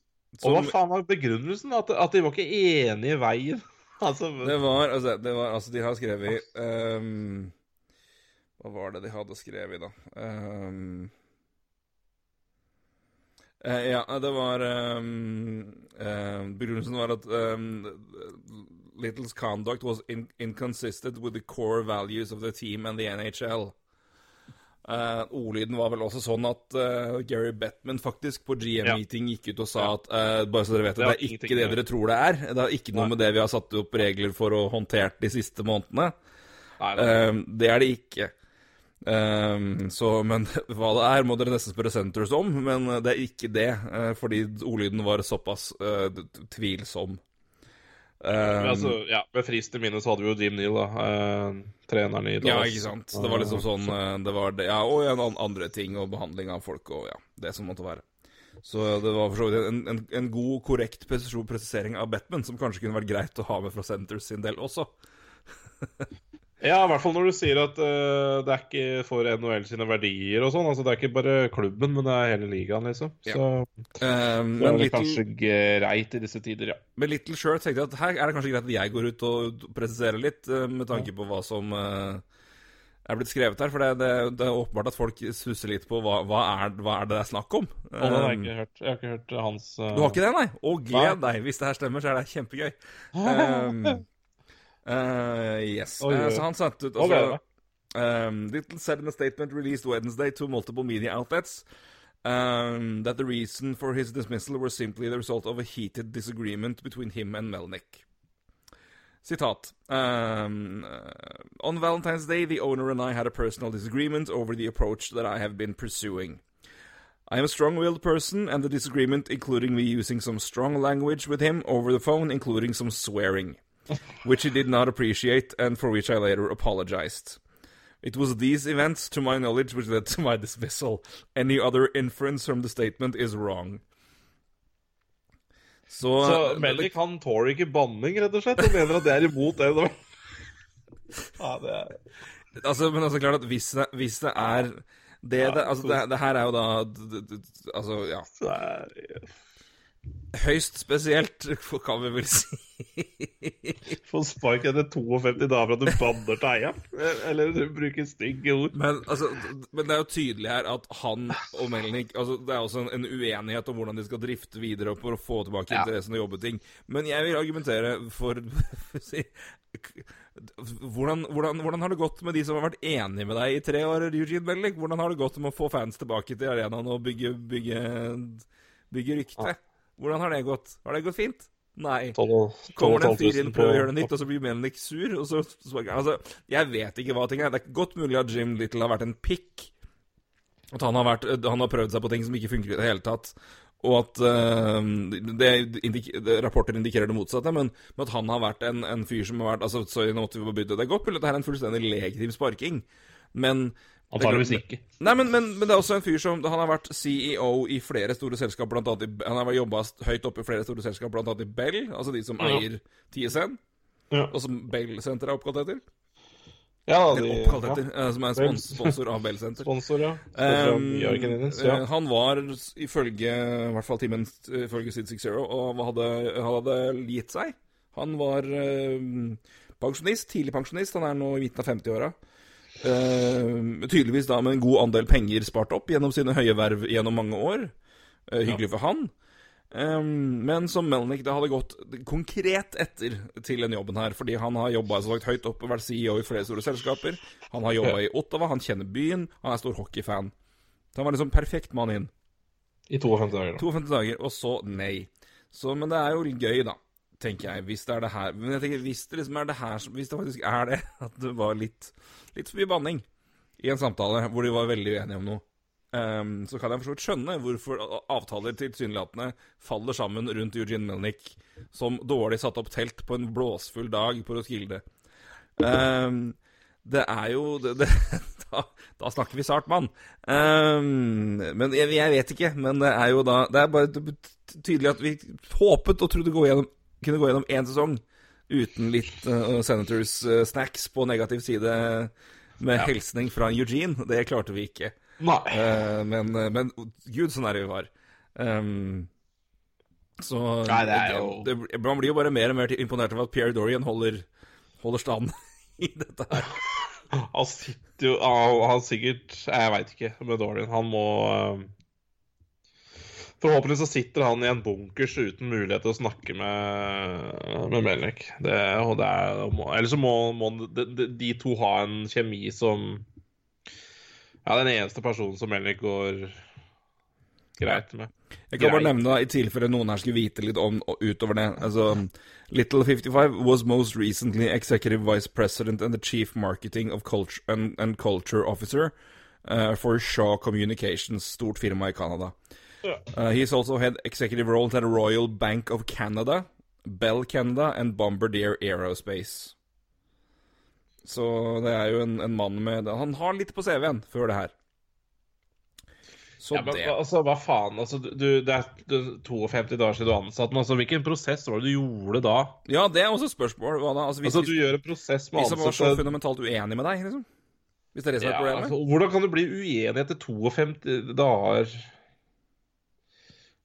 Og hva faen var begrunnelsen? At, at de var ikke enige i veien? <laughs> Altså, Det var, altså, det var Altså, de har skrevet ehm, Hva var det de hadde skrevet, da? Um, eh, ja, det var um, ehm, Begrunnelsen var at um, Littles conduct was in inconsistent with the core values of the team and the NHL. Uh, ordlyden var vel også sånn at uh, Gary Bettman faktisk på GM-meeting gikk ut og sa at uh, Bare så dere vet det, Det det er ikke det dere tror det er. Det har ikke noe med det vi har satt opp regler for å håndtere de siste månedene. Nei, nei. Eh, det er det ikke. Eh, så, men <laughs> hva det er, må dere nesten spørre Centers om. Men det er ikke det, eh, fordi ordlyden var såpass uh, tvilsom. Um, Men altså, ja, Med frist i minne så hadde vi jo Jim Neal, da. Uh, treneren i Ja, ikke sant. Det var liksom sånn eh, Det var det, ja, og en an- andre ting, og behandling av folk, og ja, det som måtte være. Så det var for så vidt en, en, en god, korrekt presisering av Batman, som kanskje kunne vært greit å ha med fra Centers sin del også. <laughs> Ja, i hvert fall når du sier at uh, det er ikke for NHL sine verdier og sånn. Altså, det er ikke bare klubben, men det er hele ligaen, liksom. Ja. Så Eh, det er Little, kanskje greit i disse tider, ja. med Little Shirt tenkte jeg at her er det kanskje greit at jeg går ut og presiserer litt, uh, med tanke på hva som uh, er blitt skrevet her. For det, det, det er åpenbart at folk suser litt på hva, hva, er, hva er det det er snakk om. Og oh, har jeg Eh, ikke hørt. Jeg har ikke hørt hans Du har ikke det, nei? Å, gled deg. Hvis det her stemmer, så er det kjempegøy. Um, <laughs> uh, yes. Oi, oi, Uh, så han sendte ut Nå gleder altså, um, Little said in a statement released Wednesday to multiple media outlets um, that the reason for his dismissal was simply the result of a heated disagreement between him and Melnick. Citat. Um, on Valentine's Day, the owner and I had a personal disagreement over the approach that I have been pursuing. I am a strong willed person, and the disagreement including me using some strong language with him over the phone, including some swearing, which he did not appreciate and for which I later apologized. It was these events, to my knowledge, which led to my dismissal. Any other inference from the statement is wrong. Så, Så Melly han tåler ikke banning, rett og slett. og mener at det er imot det. <laughs> Ja, det er Altså, men altså, klart at hvis det, hvis det er det, det Altså, det, det her er jo da Altså, ja. Høyst spesielt, <laughs> kan vi vel si. <laughs> Få spark etter 52 dager for at du banner til eieren? Eller du bruker stygge ord? Men, altså, men det er jo tydelig her at han og Melnik altså, Det er også en, en uenighet om hvordan de skal drifte videre for å få tilbake Ja. interessen og jobbeting. Men jeg vil argumentere for <laughs> for si, hvordan, hvordan, hvordan har det gått med de som har vært enige med deg i tre år, Eugene Melnik? Hvordan har det gått med å få fans tilbake til arenaen og bygge, bygge, bygge rykte? Hvordan har det gått? Har det gått fint? Nei. Kommer det en fyr inn, prøver å gjøre det nytt, og så blir Melnik sur? Og så, så, altså, jeg vet ikke hva ting er. Det er godt mulig at Jim Little har vært en pikk. At han har, vært, han har prøvd seg på ting som ikke funker i det hele tatt. Og at uh, det, indik, Rapporter indikerer det motsatte, men, men at han har vært en, en fyr som har vært altså, sorry, nå måtte vi bare bytte. Det er godt mulig at det her er en fullstendig legitim sparking, men Antakeligvis ikke. Nei, men, men, men det er også en fyr som Han har vært CEO i flere store selskap, blant annet i, Han har jobba høyt oppe i flere store selskap, blant annet i Bell, altså de som Ja. eier TSN, Ja, og som Bell-senteret er oppkalt etter. ja de, oppkalt ja. etter, eh, som er en spons, sponsor av Bell Center. Sponsor, ja. Sponsor Um, Bjarken Innes, eh, ja. Han var ifølge i hvert fall timen ifølge Sid Six Zero og hadde, hadde gitt seg. Han var eh, pensjonist, tidlig pensjonist. Han er nå i midten av 50-åra. Eh, tydeligvis da med en god andel penger spart opp gjennom sine høye verv gjennom mange år. Uh, hyggelig for han. Um, men som Melnick det hadde gått konkret etter til den jobben her, fordi han har jobba høyt oppe, vært CEO i flere store selskaper. Han har jobba i Ottawa, han kjenner byen, han er stor hockeyfan. Så han var liksom perfekt mann inn. I 52 dager, da. 52 dager, og så nei. Så, men det er jo gøy, da, tenker jeg, hvis det er det her. Men jeg tenker, hvis det liksom er det her Hvis det faktisk er det, <laughs> at det var litt, litt for mye banning i en samtale hvor de var veldig uenige om noe, um, så kan jeg for så vidt skjønne hvorfor avtaler tilsynelatende faller sammen rundt Eugene Melnick, som dårlig satte opp telt på en blåsfull dag på Roskilde. Um, det er jo det, det, <laughs> da, da snakker vi sart mann. Um, men jeg, jeg vet ikke. Men det er jo da Det er bare tydelig at vi håpet og trodde gå gjennom, kunne gå gjennom én sesong uten litt uh, Senators eh, snacks på negativ side med hilsning fra Eugene. Det klarte vi ikke. Eh, men, men gud, så nære vi var. Um, så Nei, det er jo- det, det, Man blir jo bare mer og mer imponert over at Pierre Dorian holder, holder stand <laughs> i dette her. Han sitter jo Han han sikkert Jeg veit ikke med Dorian. Han må eh, Forhåpentlig så sitter han i en bunkers uten mulighet til å snakke med, med Melnik. Det, det er, eller så må, må de, de, to ha en kjemi som Ja, den eneste personen som Melnik går greit med. Jeg kan bare nevne, da, i tilfelle noen her skulle vite litt om utover det altså, Little 55 was most recently executive vice president and the chief marketing of culture and, and culture officer uh, for Shaw Communications, stort firma i Canada. Uh, he's also had executive roles at Royal Bank of Canada, Bell Canada and Bombardier Aerospace. Så det er jo en, en mann med Han har litt på CV-en før det her. Så Ja, men, det altså, hva faen? Altså, du, det er er 52 dager siden du ansatte den. Altså, hvilken prosess var det du gjorde da? Ja, det er også spørsmål. Hva da? Altså, hvis, Altså, du gjør en prosess med hvis som var så fundamentalt uenig med deg, liksom? Hvis det er det som er ja, problemet? altså, Hvordan kan du bli uenig etter 52 dager?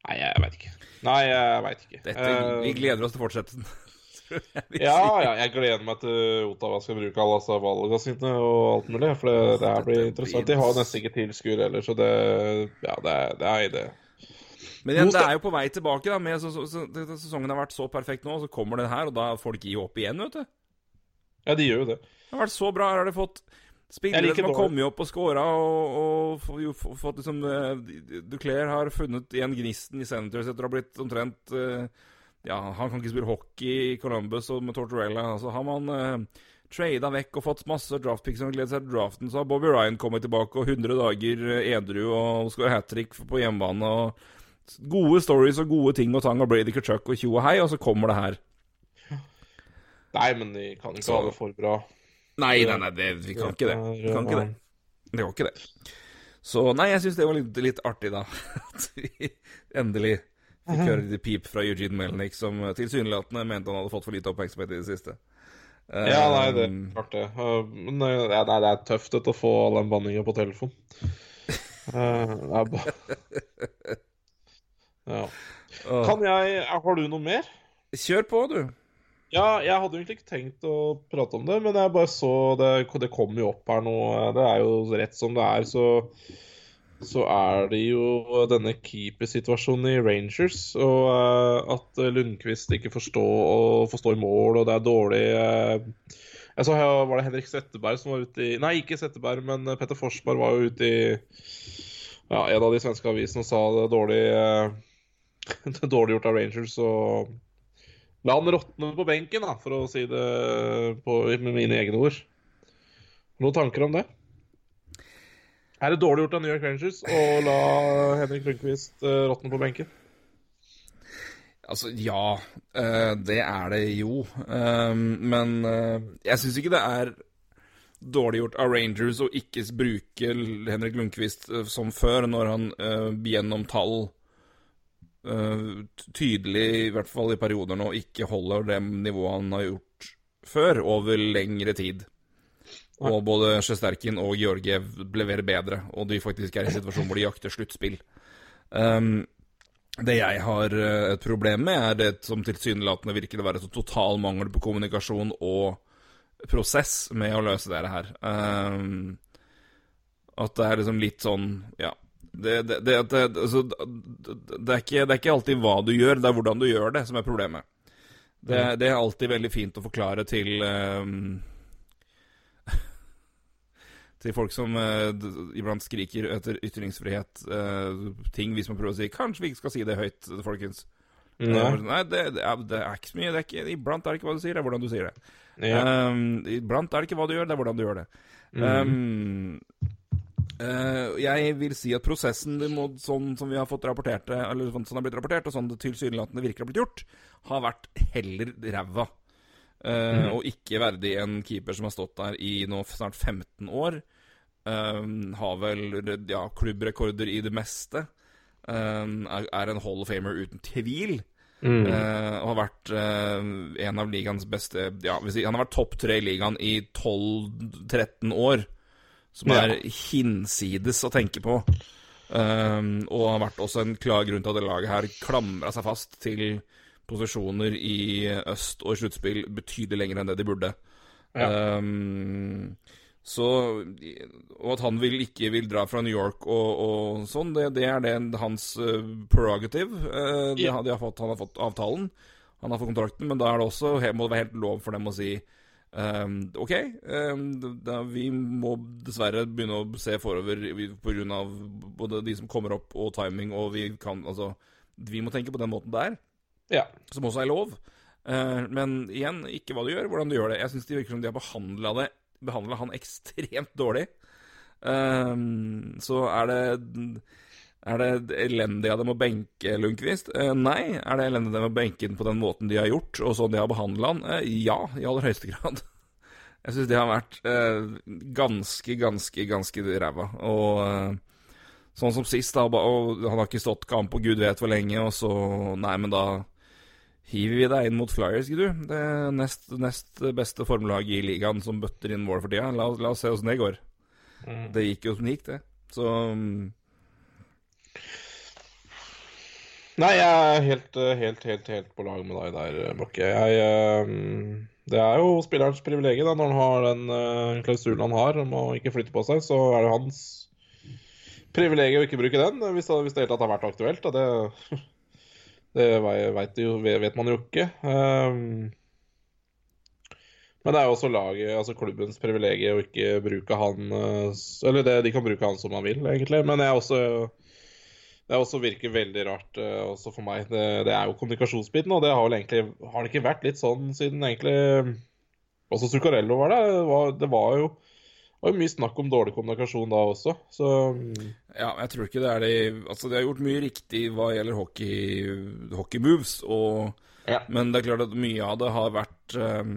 Nei, jeg veit ikke. Nei, jeg veit ikke. Dette, Eh, vi gleder oss til fortsettelsen. <laughs> ja, ja, jeg gleder meg til Ottawa skal bruke alle disse valgene sine og alt mulig. For det, det her blir interessant. De har nesten ikke tilskuere heller, så det Ja, det, det er det. Men igjen, det er jo på vei tilbake. da med, så, så, så, Sesongen har vært så perfekt nå, og så kommer den her, og da folk gir opp igjen, vet du. Ja, de gjør jo det. Det har vært så bra. Her har de fått spillere som har kommet opp og scora, og, og og, jo fått liksom eh, Duclair har funnet igjen gnisten i Senators etter å ha blitt omtrent eh, Ja, han kan ikke spille hockey i Columbus og med Tortorella. Altså, har man uh, trada vekk og fått masse draftpicks som gleder seg til draften, så har Bobby Ryan kommet tilbake og 100 dager eh, edru og skåra hat trick på hjemmebane. og Gode stories og gode ting og tang og Brady Kachuk og tjo og hei, og så kommer det her. Nei, men de kan ikke Så- ha det for bra. Nei, nei, nei, det, vi kan ikke det. Vi kan ikke det. Det går ikke det. Så nei, jeg syns det var litt, litt artig, da. <laughs> At vi endelig fikk høre litt pip fra Eugene Melnick, som tilsynelatende mente han hadde fått for lite oppmerksomhet i det siste. Ja, nei, det er Um, klart det. Men nei, det er tøft etter å få all den banninga på telefon. Uh, <laughs> det er bare Ja. Kan jeg Har du noe mer? Kjør på, du. Ja, jeg hadde egentlig ikke tenkt å prate om det, men jeg bare så det, det kom jo opp her nå. Det er jo rett som det er, så så er det jo denne keepersituasjonen i Rangers, og uh, at Lundqvist ikke forstår stå og forstår mål, og det er dårlig uh, Jeg så her var det Henrik Setteberg som var ute i Nei, ikke Setteberg, men Petter Forsberg var jo ute i ja, en av de svenske avisene og sa det er dårlig, <laughs> uh, dårlig gjort av Rangers. Og la han råtne på benken, da, for å si det på, med mine egne ord. Noen tanker om det? Er det dårlig gjort av New York Rangers å la Henrik Lundqvist uh, råtne på benken? Altså, ja. eh, det er det jo. Um, men eh, jeg syns ikke det er dårlig gjort av Rangers å ikke bruke Henrik Lundqvist eh, som før, når han eh, gjennom tall eh, tydelig, i hvert fall i perioder nå, ikke holder det nivået han har gjort før, over lengre tid. Og både Sjesterkin og Georgiev leverer bedre, og de faktisk er i en situasjon hvor de jakter sluttspill. Um, det jeg har eh, et problem med, er det som tilsynelatende virker å være så total mangel på kommunikasjon og prosess med å løse dette her. Um, at det er liksom litt sånn Ja. Det, det, det, altså, det, er ikke, det er ikke alltid hva du gjør, det er hvordan du gjør det, som er problemet. Det, det er alltid veldig fint å forklare til um, <laughs> til folk som uh, iblant skriker etter ytringsfrihet, uh, ting hvis man prøver å si 'Kanskje vi ikke skal si det høyt, folkens'. Nei. Nei, det, det, er, det, er, ikke så mye. Det er ikke, iblant er det ikke hva du sier, det er hvordan du sier det. Ja. Um, iblant er det ikke hva du gjør, det er hvordan du gjør det. Um, uh, jeg vil si at prosessen må, sånn som vi har fått rapportert eller sånn som det har blitt rapportert, og sånn det tilsynelatende virkelig har blitt gjort, har vært heller ræva. Uh, Og ikke verdig en keeper som har stått der i nå snart 15 år. Um, har vel ja, klubbrekorder i det meste. Um, er, en Hall of Famer uten tvil. Mm. Uh, og har vært uh, en av ligaens beste ja, si, Han har vært topp tre i ligaen i 12-13 år. Som Ja. er hinsides å tenke på. Um, og har vært også en klar grunn til at det laget her klamra seg fast til posisjoner i øst og sluttspill betydelig lenger enn det de burde. Ja. Um, så Og at han vil, ikke vil dra fra New York og, og sånn, det, det er det hans uh, prerogative. Uh, de, Ja. de har fått, han har fått avtalen, han har fått kontrakten, men da er det også, må det være helt lov for dem å si um, OK, um, da, vi må dessverre begynne å se forover pga. både de som kommer opp, og timing, og vi kan Altså, vi må tenke på den måten der ja. som også er lov. Uh, men igjen, ikke hva du gjør, hvordan du gjør det. Jeg syns det virker som de har behandla det Behandla han ekstremt dårlig. Um, så er det Er det elendig av dem å benke Lundqvist? Eh, nei. Er det elendig av dem å benke den på den måten de har gjort, og sånn de har behandla han? Eh, ja, i aller høyeste <laughs> grad. Jeg syns det har vært eh, ganske, ganske, ganske ræva. Og eh, sånn som sist, da, og han har ikke stått kamp på gud vet hvor lenge, og så Nei, men da hiver vi deg inn mot Flyers, du. Det nest, nest beste formelaget i ligaen som bøtter inn mål for tida. La, la oss se åssen det går. Mm. Det gikk jo som det gikk, det. Så mm, Nei, jeg er helt, eh, helt, helt, helt på lag med deg der, Bakke. Jeg, eh, det er jo spillerens privilegium når han har den eh, klausulen han har om å ikke flytte på seg, så er det hans privilegium å ikke bruke den, hvis det, hvis det hele tatt har vært aktuelt. Det, <laughs> det vet, jo, vet man jo ikke. Um, men det er jo også laget, altså klubbens privilegium å ikke bruke han eh, Eller det, de kan bruke han som man vil, egentlig. Men jeg er også det også virker veldig rart uh, også for meg. Det, det er jo kommunikasjonsbiten, og det har vel egentlig Har det ikke vært litt sånn siden egentlig Også Zuccarello var der. Det var, det var jo det var jo mye snakk om dårlig kommunikasjon da også, så ja, jeg tror ikke det er det Altså, de har gjort mye riktig hva gjelder hockey, hockey moves, og Ja. Men det er klart at mye av det har vært um,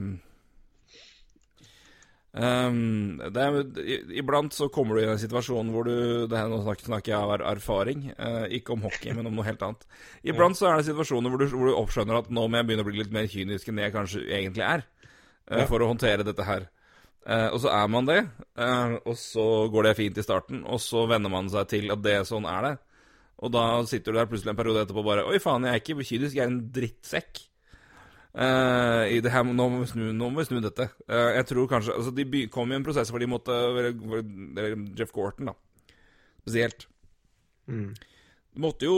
um, er, Iblant så kommer du i en situasjon hvor du det her, Nå snakker, jeg av er- erfaring, uh, ikke om hockey, men om noe helt annet. Iblant så er det situasjoner hvor du, hvor du oppskjønner at nå må jeg begynne å bli litt mer kynisk enn det jeg kanskje egentlig er, uh, Ja. for å håndtere dette her. Uh, og så er man det, og så går det fint i starten, og så venner man seg til at det sånn er det. Og da sitter du der plutselig en periode etterpå bare Oi, faen, jeg er ikke kynisk, jeg er en drittsekk. Eh, i det her, nå må vi snu, nå må vi snu dette. Uh, jeg tror kanskje Altså, de kom i en prosess hvor de måtte eller, Jeff Gorton, da. Spesielt. Mm. Måtte jo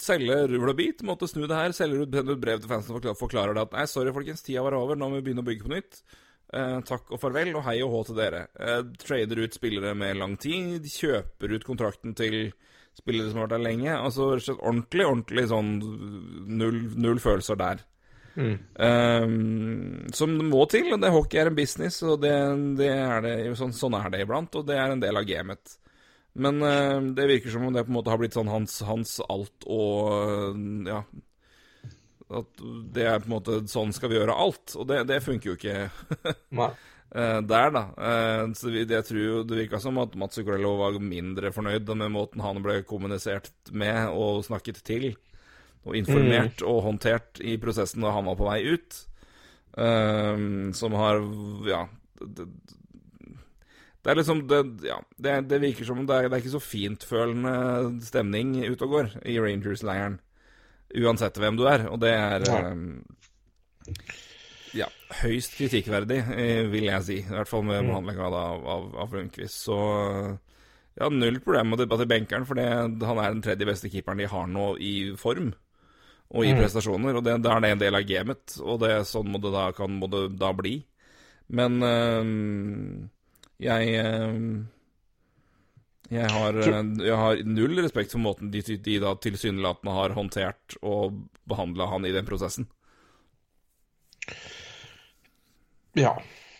selge rull og bit, måtte snu det her. Selger ut sender ut brev til fansen og forklar- forklarer det at nei, sorry, folkens, tida var over, nå må vi begynne å bygge på nytt. Uh, takk og farvel, og hei og hå til dere. Trader ut spillere med lang tid, kjøper ut kontrakten til spillere som har vært der lenge. Altså ordentlig, ordentlig sånn null, null følelser der. Mm. Um, som det må til, det hockey er en business, og det, det er det, sånn, sånn er det iblant, og det er en del av gamet. Men uh, det virker som om det på en måte har blitt sånn hans, hans alt og Ja. At det er på en måte sånn skal vi gjøre alt, og det, det funker jo ikke <laughs> eh, der, da. Eh, så vi, jeg tror jo det virka som at Mats Ukrello var mindre fornøyd med måten han ble kommunisert med og snakket til, og informert og håndtert i prosessen da han var på vei ut. Um, som har Ja. Det, det er liksom det, ja, det, det virker som det er, det er ikke så fintfølende stemning ute og går i Rangers-leiren. Uansett hvem du er. Og det er Ja. eh, ja, høyst kritikkverdig, eh, vil jeg si. I hvert fall med Mm. behandlinga av, av, av Lundqvist. Så ja, null problem med å debattere benkeren, for han er den tredje beste keeperen de har nå i form. Og i Mm. prestasjoner, og det, da er det en del av gamet. Og det, sånn må det da, kan, må det da bli. Men øh, jeg øh, jeg har, eh, jeg har null respekt for måten de, de da tilsynelatende har håndtert og behandla han i den prosessen. Ja.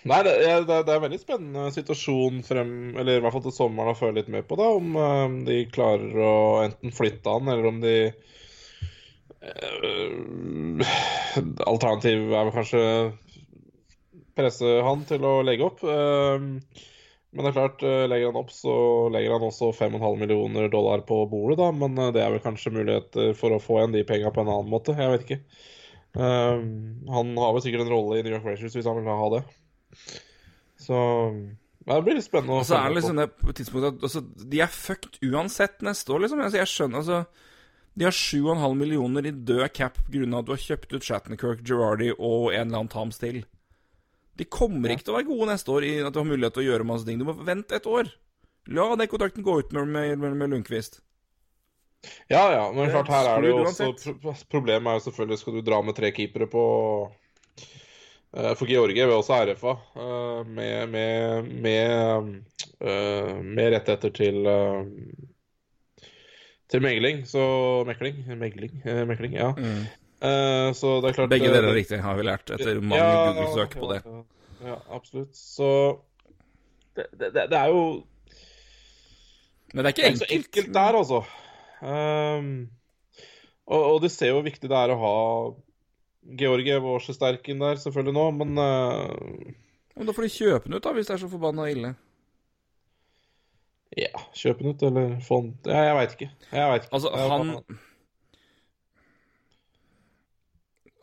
Nei, det er, det er det en veldig spennende situasjon frem Eller i hvert fall til sommeren å følge litt med på, da. Om de klarer å enten flytte han, eller om de Alternativ er vel kanskje presse han til å legge opp. Eh, men det er klart, eh, legger han opp, så legger han også 5,5 millioner dollar på bordet, da. Men eh, det er vel kanskje muligheter for å få igjen de penga på en annen måte. Jeg vet ikke. Eh, han har vel sikkert en rolle i New York Rangers hvis han vil ha det. Så det blir litt spennende Og så er det liksom det tidspunktet at altså, De er fucked uansett neste år, liksom. Altså, jeg skjønner altså De har 7,5 millioner i død cap pga. at du har kjøpt ut Shattenkirk, Girardi og en eller annen Tams til. De kommer ikke til å være gode neste år i at du har mulighet til å gjøre masse ting. Du må vente et år. La den kontrakten gå ut med, med, med, Lundqvist. Ja, ja, men klart her er det jo også Problemet er jo selvfølgelig skal du dra med tre keepere på eh, For Georgie vil også RFA eh, med, med, med, eh, med rettigheter til til megling. Så Mekling. Megling, eh, mekling ja. Eh, så det er klart Mm. Begge eh, deler er riktig, har vi lært etter mange ja, Google-søk på det. Ja, ja, absolutt. Så det, det, det er jo Men det er ikke enkelt. Det er ikke så enkelt. enkelt der, altså. Um, og, og de ser jo hvor viktig det er å ha Georgiev og Sjesterkin der selvfølgelig nå, men uh... Men da får de kjøpe den ut, da, hvis det er så forbanna ille. Ja, kjøp den ut, eller få den ja, Jeg veit ikke. Jeg vet ikke. Altså, han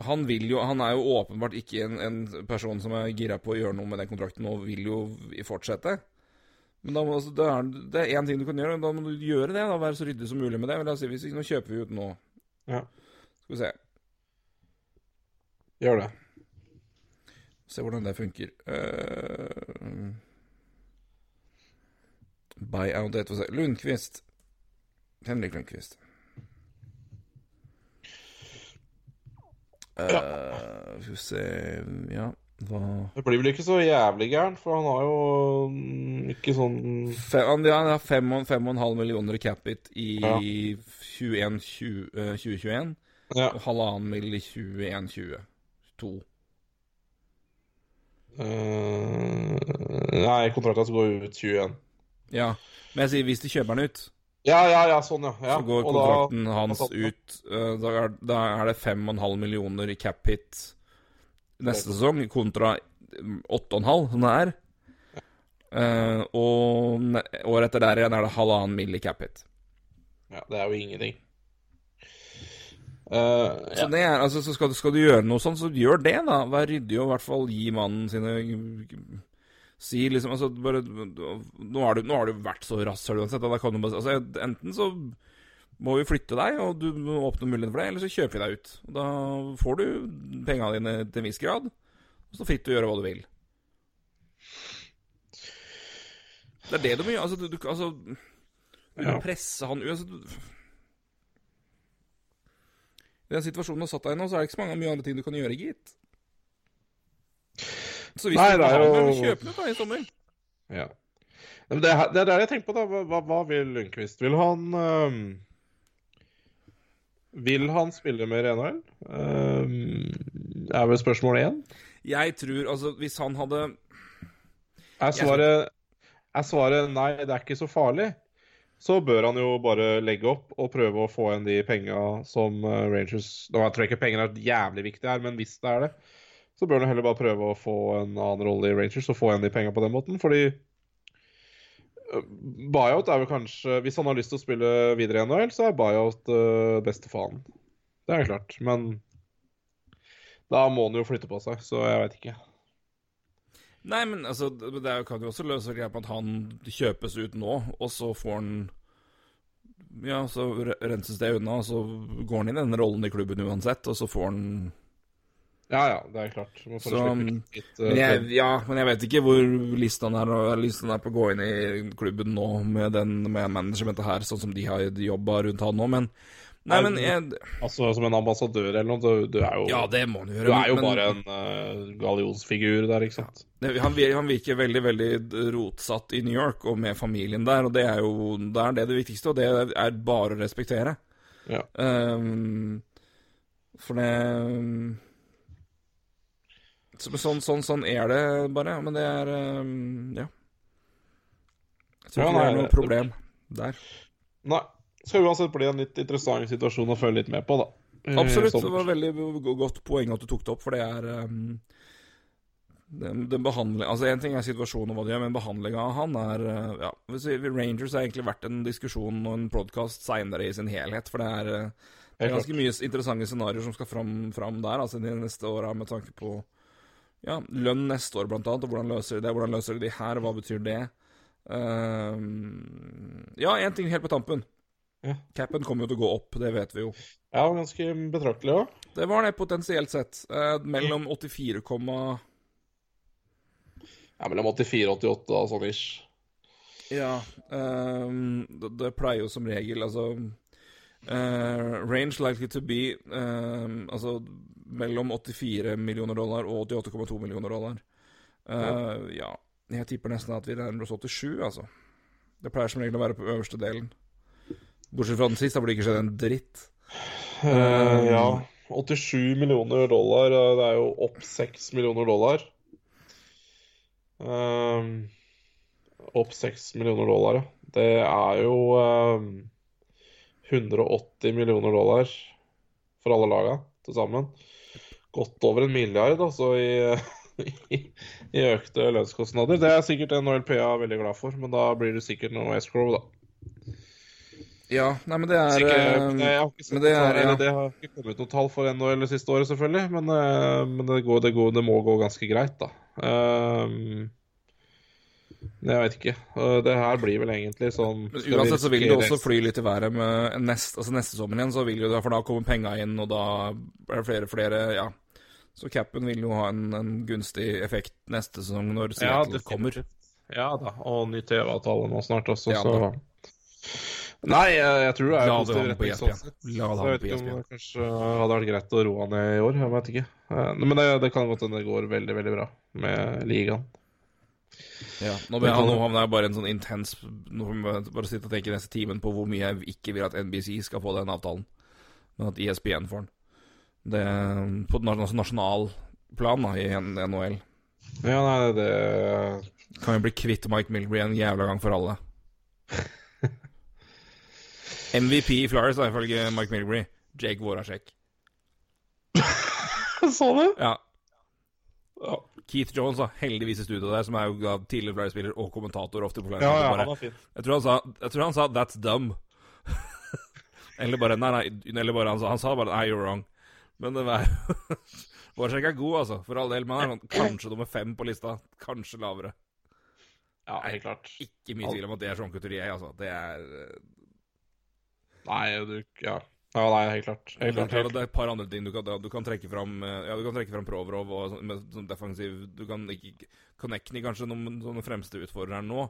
Han vil jo Han er jo åpenbart ikke en, en person som er gira på å gjøre noe med den kontrakten og vil jo fortsette. Men da altså, det, er, det er én ting du kan gjøre, da må du gjøre det. da Være så ryddig som mulig med det. Men la oss si, hvis ikke, Nå kjøper vi ut nå. Ja, Skal vi se. gjør det. Se hvordan det funker. Uh, Buy-out. Lundqvist. Henrik Lundqvist. Eh, Skal vi se Ja, hva Det blir vel ikke så jævlig gærent, for han har jo mm, ikke sånn Fe, han- ja, har fem og, fem og en halv millioner i capit i Ja. 21, 20, eh, 2021. Ja. Og halvannen mill. i 21-20. To. eh, nei, kontrakten skal gå ut 21. Ja. Men jeg sier hvis de kjøper den ut, Ja, ja, ja, sånn, ja. ja. så går og da- kontrakten hans ut eh, da, er, da er det 5,5 millioner i cap hit neste sesong, kontra 8,5, som det er. Uh, og året etter der igjen er det halvannen mill. i cap hit. Ja, det er jo ingenting. Eh, Så, ja. det er, altså, så skal, du, skal du gjøre noe sånt, så gjør det, da. Vær ryddig og i hvert fall gi mannen sine Si liksom altså, bare, nå, har du, nå har du vært så rasshøl uansett. Da kan du bare, altså, enten så må vi flytte deg, og du må åpne muligheten for det, eller så kjøper vi deg ut. Og da får du penga dine til en viss grad, og så fritt til å gjøre hva du vil. Det er det du må gjøre. Altså, du, du, altså, du Ja. presse han ut altså, du- I den situasjonen du har satt deg i nå, så er det ikke så mange mye andre ting du kan gjøre, gitt. Så hvis Nei, du er jo- den, kjøp den da i sommer. Ja. Men det, det er der jeg tenker på, da. Hva, hva vil Lundqvist? Vil han um... Vil han spille mer i Det Øhm, er vel spørsmål én. Jeg tror, altså, hvis han hadde Er svaret, er svaret nei, det er ikke så farlig, så bør han jo bare legge opp og prøve å få igjen de penga som eh, Rangers Nå tror jeg ikke penger er jævlig viktig her, men hvis det er det, så bør han heller bare prøve å få en annen rolle i Rangers og få igjen de penga på den måten, fordi eh, Buyout er vel kanskje Hvis han har lyst til å spille videre i NHL, så er buyout uh, beste faen. Det er klart, men da må han jo flytte på seg, så jeg veit ikke. Nei, men altså, det kan jo også løse greia på at han kjøpes ut nå, og så får han Ja, så renses det unna, og så går han inn i den rollen i klubben uansett, og så får han Ja ja, det er klart. Så, litt, uh, men jeg, Ja, men jeg vet ikke hvor lista er, er på å gå inn i klubben nå med den med managementet her, sånn som de har jobba rundt han nå, men Nei, men jeg, Altså som en ambassadør eller noe. Du, du er jo, Ja, det må han gjøre. du er jo men- bare en uh, gallionsfigur der, ikke sant? Ja, Han, vir- han virker veldig veldig rotsatt i New York og med familien der, og det er jo det, er det, det viktigste, og det er bare å respektere. Ja. Um, for det så, sånn, sånn, sånn er det bare, men det er ehm, Ja. Jeg tror Ja, ikke det er noe problem der. Nei. Skal uansett bli en litt interessant situasjon å følge litt med på, da. Eh, Absolutt. Det var veldig godt poeng at du tok det opp, for det er um, den, den behandling, Altså, én ting er situasjonen og hva de gjør, men behandlinga av han er uh, Ja, Rangers har egentlig vært en diskusjon og en podkast seinere i sin helhet, for det er, uh, det er ganske mye interessante scenarioer som skal fram, fram der, altså de neste åra, med tanke på ja, lønn neste år, blant annet, og hvordan løser de det? Hvordan løser de det her? Hva betyr det? Uh, ja, én ting helt på tampen. Ja. Capen kommer jo til å gå opp, det vet vi jo. Ja, ganske betraktelig òg. Det var det potensielt sett. Eh, mellom 84, Ja, mellom 84 og 88 og sånn ish. ja ehm, det, det pleier jo som regel Altså eh, Range likely to be uh, Altså mellom 84 millioner dollar og 88,2 millioner dollar. Uh, ja. Jeg tipper nesten at vi regner oss 87, altså. Det pleier som regel å være på øverste delen. Bortsett fra den siste, hvor det ikke skjedde en dritt. Ja. 87 millioner dollar. Det er jo opp 6 millioner dollar. Opp 6 millioner dollar, ja. Det er jo 180 millioner dollar for alle laga til sammen. Godt over en milliard, altså, i, i, <laughs> i økte lønnskostnader. Det er sikkert NHLPA veldig glad for, men da blir det sikkert noe escrow, da. Ja, nei, men det er Sikkert, ehm, jeg har ikke sett det er- ja. det har ikke kommet noe tall for NHL siste året, selvfølgelig. Men, eh, men det, går, det, går, det må gå ganske greit, da. Ehm, jeg vet ikke. Det her blir vel egentlig sånn Men uansett så vil det også fly litt i været med nest, altså neste sommer igjen, så vil jo det, for da kommer penga inn, og da er det flere flere Ja. Så capen vil jo ha en, en gunstig effekt neste sesong når Ja, Seattle kommer. Ja da, og ny TV-avtale nå snart også, Ja, så. Nei, jeg, tror det er La det positiv på retning sånn sett. La det jeg på ESPN. det kanskje hadde vært greit å roe han ned i år. Jeg vet ikke. Eh, Men det, det kan godt hende det går veldig, veldig bra med ligaen. Ja, nå, ble, nå havner jeg bare en sånn intens Nå må jeg bare sitte og tenke neste timen på hvor mye jeg ikke vil at NBC skal få den avtalen, men at ESPN får den. Det På nas- nasjonal plan da, i NHL. Ja, nei, det Kan vi bli kvitt Mike Milbury en jævla gang for alle. <laughs> MVP i Flyers, da, ifølge Mike Milbury. Jake Voracek. <laughs> Så du? Ja. Ja, Keith Jones, da, heldigvis i studio der, som er jo tidligere Flyer-spiller og kommentator ofte på Flyer. ja, ja han var fin. jeg, tror han sa, jeg tror han sa 'that's dumb'. <laughs> eller bare Nei, nei, eller bare han sa, han sa bare 'nei, you're wrong'. Men det var <laughs> Voracek er god, altså. For all del. Men han er sånn, kanskje nummer fem på lista. Kanskje lavere. Ja, helt klart. Ikke mye tvil om at det er Jean Couturier, altså. Det er eh, Nei, du Ja. Ja, nei, helt klart. Det Helt klart. Helt. klart. det er et par andre ting du kan, du kan trekke fram eh, Ja, du kan trekke fram Provrov og sånn- med som defensiv Du kan ikke Konekny kanskje noen sånne fremste utfordrere nå.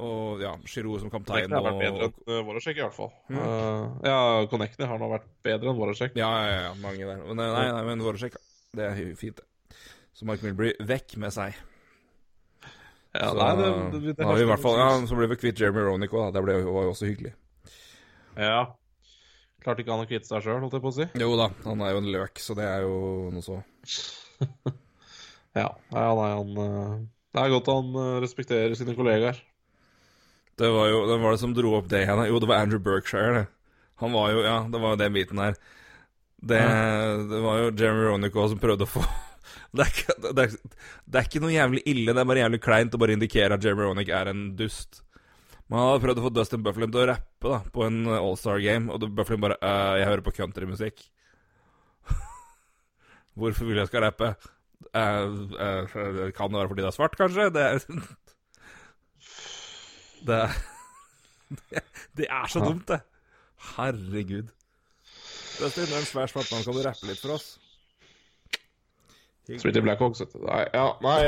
Og ja, Giroud som kaptein Connecting har vært bedre og enn uh, Voracek, i hvert fall. Mm. Uh, ja, Connecting har nå vært bedre enn Voracek. Ja, ja, ja, mange der. Men eh, nei, nei, men Voracek, det er jo fint, det. Så Mark Milbury vekk med seg. Ja, så nei, det, det, det, da har vi i hvert fall Ja, så ble vi kvitt Jeremy Ronick òg, da. Det ble, var jo også hyggelig. Ja. Klarte ikke han å kvitte seg sjøl, holdt jeg på å si. Jo da, han er jo en løk, så det er jo noe så. <laughs> Ja, nei, han uh, Det er godt han uh, respekterer sine kollegaer. Det var jo Hvem var det som dro opp det igjen? Jo, det var Andrew Berkshire, det. Han var jo Ja, det var jo den biten her. Det, det var jo Jeremy Ronico som prøvde å få <laughs> det er, ikke, det, er, det er ikke noe jævlig ille, det er bare jævlig kleint å bare indikere at Jeremy Ronick er en dust. Men han hadde prøvd å få Dustin Bufflin til å rappe da på en All-Star-game, og Bufflin bare uh, 'Jeg hører på countrymusikk'. <laughs> Hvorfor vil jeg skal rappe? Uh, uh, kan det være fordi det er svart, kanskje? Det er <laughs> Det <laughs> det, det er så dumt, det. Herregud. Dustin, du en svær svart mann. Kan du rappe litt for oss? Spilte i Blackhawks, vet du. Nei, ja, nei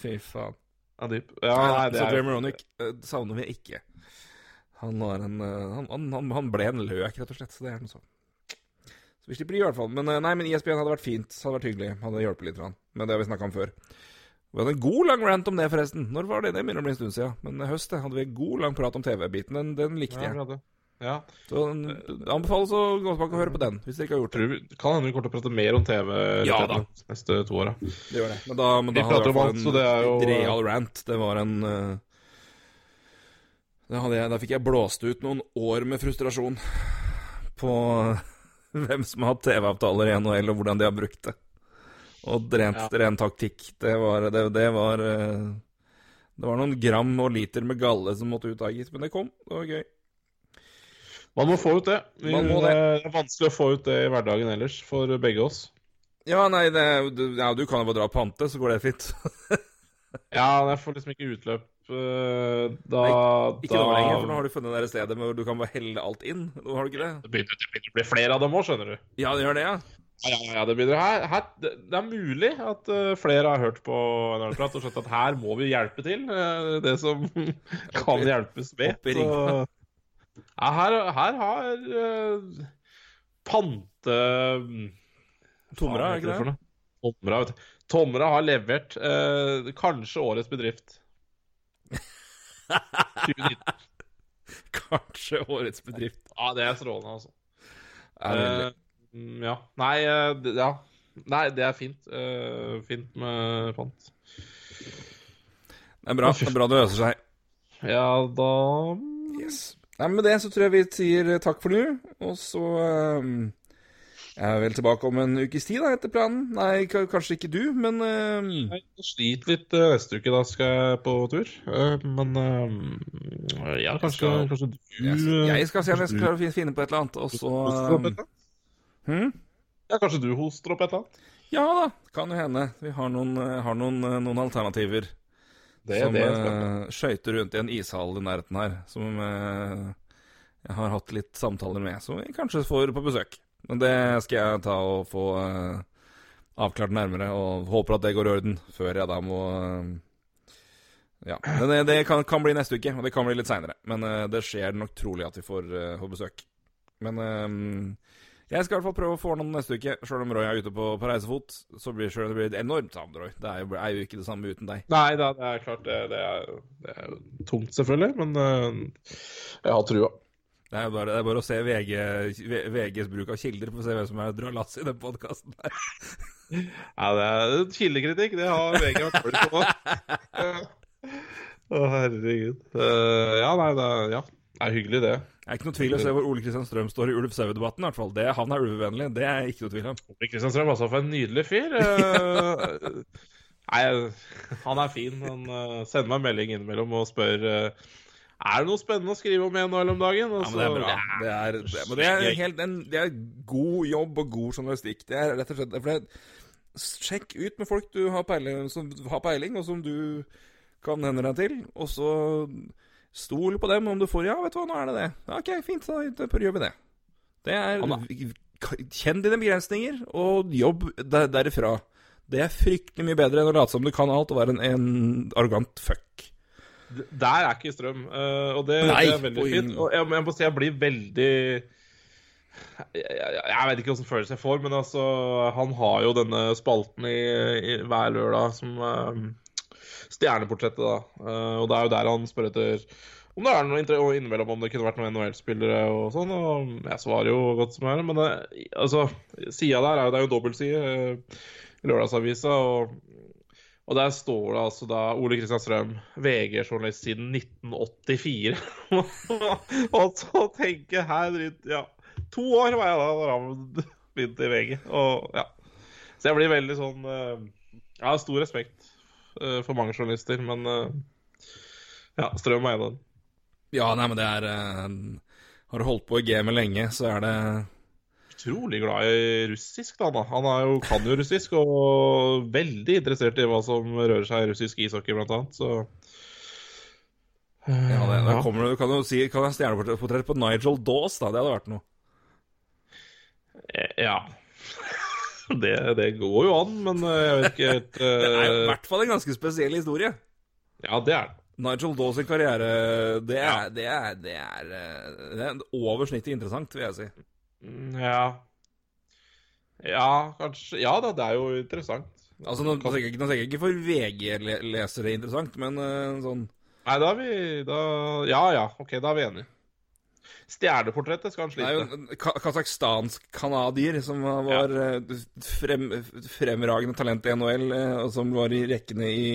Fy faen. Ja, dyp. Ja, nei, det så Jeremy Ronick eh, savner vi ikke. Han en eh, han, han, han, ble en løk, rett og slett. Så det er noe sånn. Så vi slipper i hvert fall. Men eh, nei, men ISBN hadde vært fint. Hadde vært hyggelig. Hadde hjulpet litt. grann. Men det har vi snakka om før. Vi hadde en god lang rant om det, forresten. Når var det? Det begynner å bli en stund siden. Men høst hadde vi en god lang prat om TV-biten. Den, den likte ja, jeg. det. Ja. Så anbefales å gå tilbake og høre på den, hvis dere ikke har gjort det. Tror vi, kan hende vi kommer til å prate mer om TV Ja, de neste to åra. Det gjør det. Men da, men Vi da hadde prater om alt, så det er jo- real rant. Det var en eh, da, jeg, da fikk jeg blåst ut noen år med frustrasjon på <laughs> hvem som har hatt TV-avtaler i NHL, og hvordan de har brukt det. Og rent, Ja. ren taktikk. Det var, det, det var eh, Det var noen gram og liter med galle som måtte ut av gitt, men det kom. Det var gøy. Man må få ut det. Vi, må det. Det er vanskelig å få ut det i hverdagen ellers for begge oss. Ja, nei, det, du, ja, du kan jo bare dra på pante, så går det fint. <laughs> Ja, jeg får liksom ikke utløp da nei, Ikke da, nå lenger, for nå har du funnet det stedet hvor du kan bare helle alt inn. Nå har du ikke det? Det begynner, det begynner å bli flere av dem òg, skjønner du. Ja, det gjør det, ja. Ja, ja, det her, her det, er mulig at øh, flere har hørt på NHL-prat og skjønt at her må vi hjelpe til. øh, det som <laughs> kan hjelpes med. Så, ja, her, her har uh, Pante Tomra, er ikke det? Tomra, vet du. Tomra har levert uh, kanskje årets bedrift. <laughs> 2019. Kanskje årets bedrift. Ja, det er strålende, altså. Er mm, ja. Nei, uh, ja. Nei, det er fint. Uh, fint med pant. Det er bra. Det er bra det øser seg. Ja, da Yes. Nei, Med det så tror jeg vi sier takk for nå, og så um, Jeg er vel tilbake om en ukes tid, da, etter planen. Nei, kanskje ikke du, men Nei, Jeg sliter litt uh, neste uke, da skal jeg på tur. Uh, men uh, ja, kanskje, skal- kanskje du jeg, eh, jeg skal se om jeg skal klare å finne på et eller annet, og så hoster opp et ehm, eller annet? hm? Ja, kanskje du hoster opp et eller annet? Ja da, kan jo hende. Vi har noen, eh, har noen, eh, noen alternativer. Det, som det uh, skøyter rundt i en ishall i nærheten her. Som uh, jeg har hatt litt samtaler med, som vi kanskje får på besøk. Men det skal jeg ta og få uh, avklart nærmere, og håper at det går i orden før jeg da må Ja. Men det, det kan, kan bli neste uke, og det kan bli litt seinere. Men det skjer nok trolig at vi får, får besøk. Men jeg skal i hvert fall prøve å få ordna det neste uke. Sjøl om Roy er ute på, på reisefot, så blir det blir et enormt savn, Roy. Det er jo, er jo ikke det samme uten deg. Nei da, det er klart det, det, er, det er tungt, selvfølgelig, men uh, jeg har trua. Det er, bare, det er bare å se VG, VGs bruk av kilder for å se hvem som er drar lass i den podkasten der. <laughs> Ja, det er kildekritikk. Det har VG vært dårlig på. <laughs> Å, herregud. Uh, ja, nei, det ja. Det er hyggelig, det. Det er ikke noe tvil å se hvor Ole Kristian Strøm står i ulv-sau-debatten. i hvert fall. Det, han er ulvevennlig, det er ikke noe tvil om. Ole Kristian Strøm, altså, for en nydelig fyr. <laughs> Eh, nei, han er fin. Han eh, sender meg en melding innimellom og spør eh, Er det noe spennende å skrive om NHL om dagen. Altså, Ja, men det er bra. Det er, det, men det er, helt, en, det er god jobb og god journalistikk. Det er rett og slett for det, Sjekk ut med folk du har peiling, som har peiling, og som du kan hende deg til. Og så Stol på dem om du får Ja, vet du hva, nå er det det. OK, fint, da, da gjør vi det. Det er Kjenn dine begrensninger, og jobb der, derifra. Det er fryktelig mye bedre enn å late som du kan alt og være en, en arrogant fuck. Der er ikke strøm, uh, og det, Nei, det er veldig fint. Og jeg, jeg må si jeg blir veldig jeg, jeg, jeg vet ikke åssen følelse jeg får, men altså Han har jo denne spalten i, i hver lørdag som uh, Stjerneportrettet, da. Uh, og det er jo der han spør etter om det er noe og innimellom om det kunne vært noen NHL-spillere og sånn. Og jeg svarer jo godt som er, men det, altså Sida der er jo, det er jo dobbeltside uh, i Lørdagsavisa. og og der står det altså da Ole Kristian Strøm, VG-journalist siden 1984. <laughs> og så tenker jeg her dritt Ja, to år var jeg da da han begynte i VG. Og ja. Så jeg blir veldig sånn eh, Jeg har stor respekt eh, for mange journalister, men eh, ja, Strøm er en av dem. Ja, nei, men det er eh, Har du holdt på i gamet lenge, så er det Utrolig glad i russisk, da. Han er jo, kan jo russisk, og veldig interessert i hva som rører seg i russisk ishockey, blant annet. Så Ja, det, da kommer du, kan du si Kan jeg ha stjerneportrett på Nigel Dawes, da? Det hadde vært noe. Eh, Ja. <laughs> Det, det går jo an, men eh, jeg vet ikke helt <laughs> Det er i eh, hvert fall en ganske spesiell historie. Ja, det er det. Nigel Dawes karriere, det er, det er, det er, eh, det er over snittet interessant, vil jeg si. Mm, Ja. Ja, kanskje Ja da, det er jo interessant. Altså, Nå tenker jeg ikke, jeg ikke for VG-lesere interessant, men sånn Nei, da er vi da, Ja ja, OK, da er vi enige. Stjerneportrettet skal han slite. ka- kasakhstansk canadier som var ja. frem, fremragende talent i NHL, eh, og som var i rekkene i,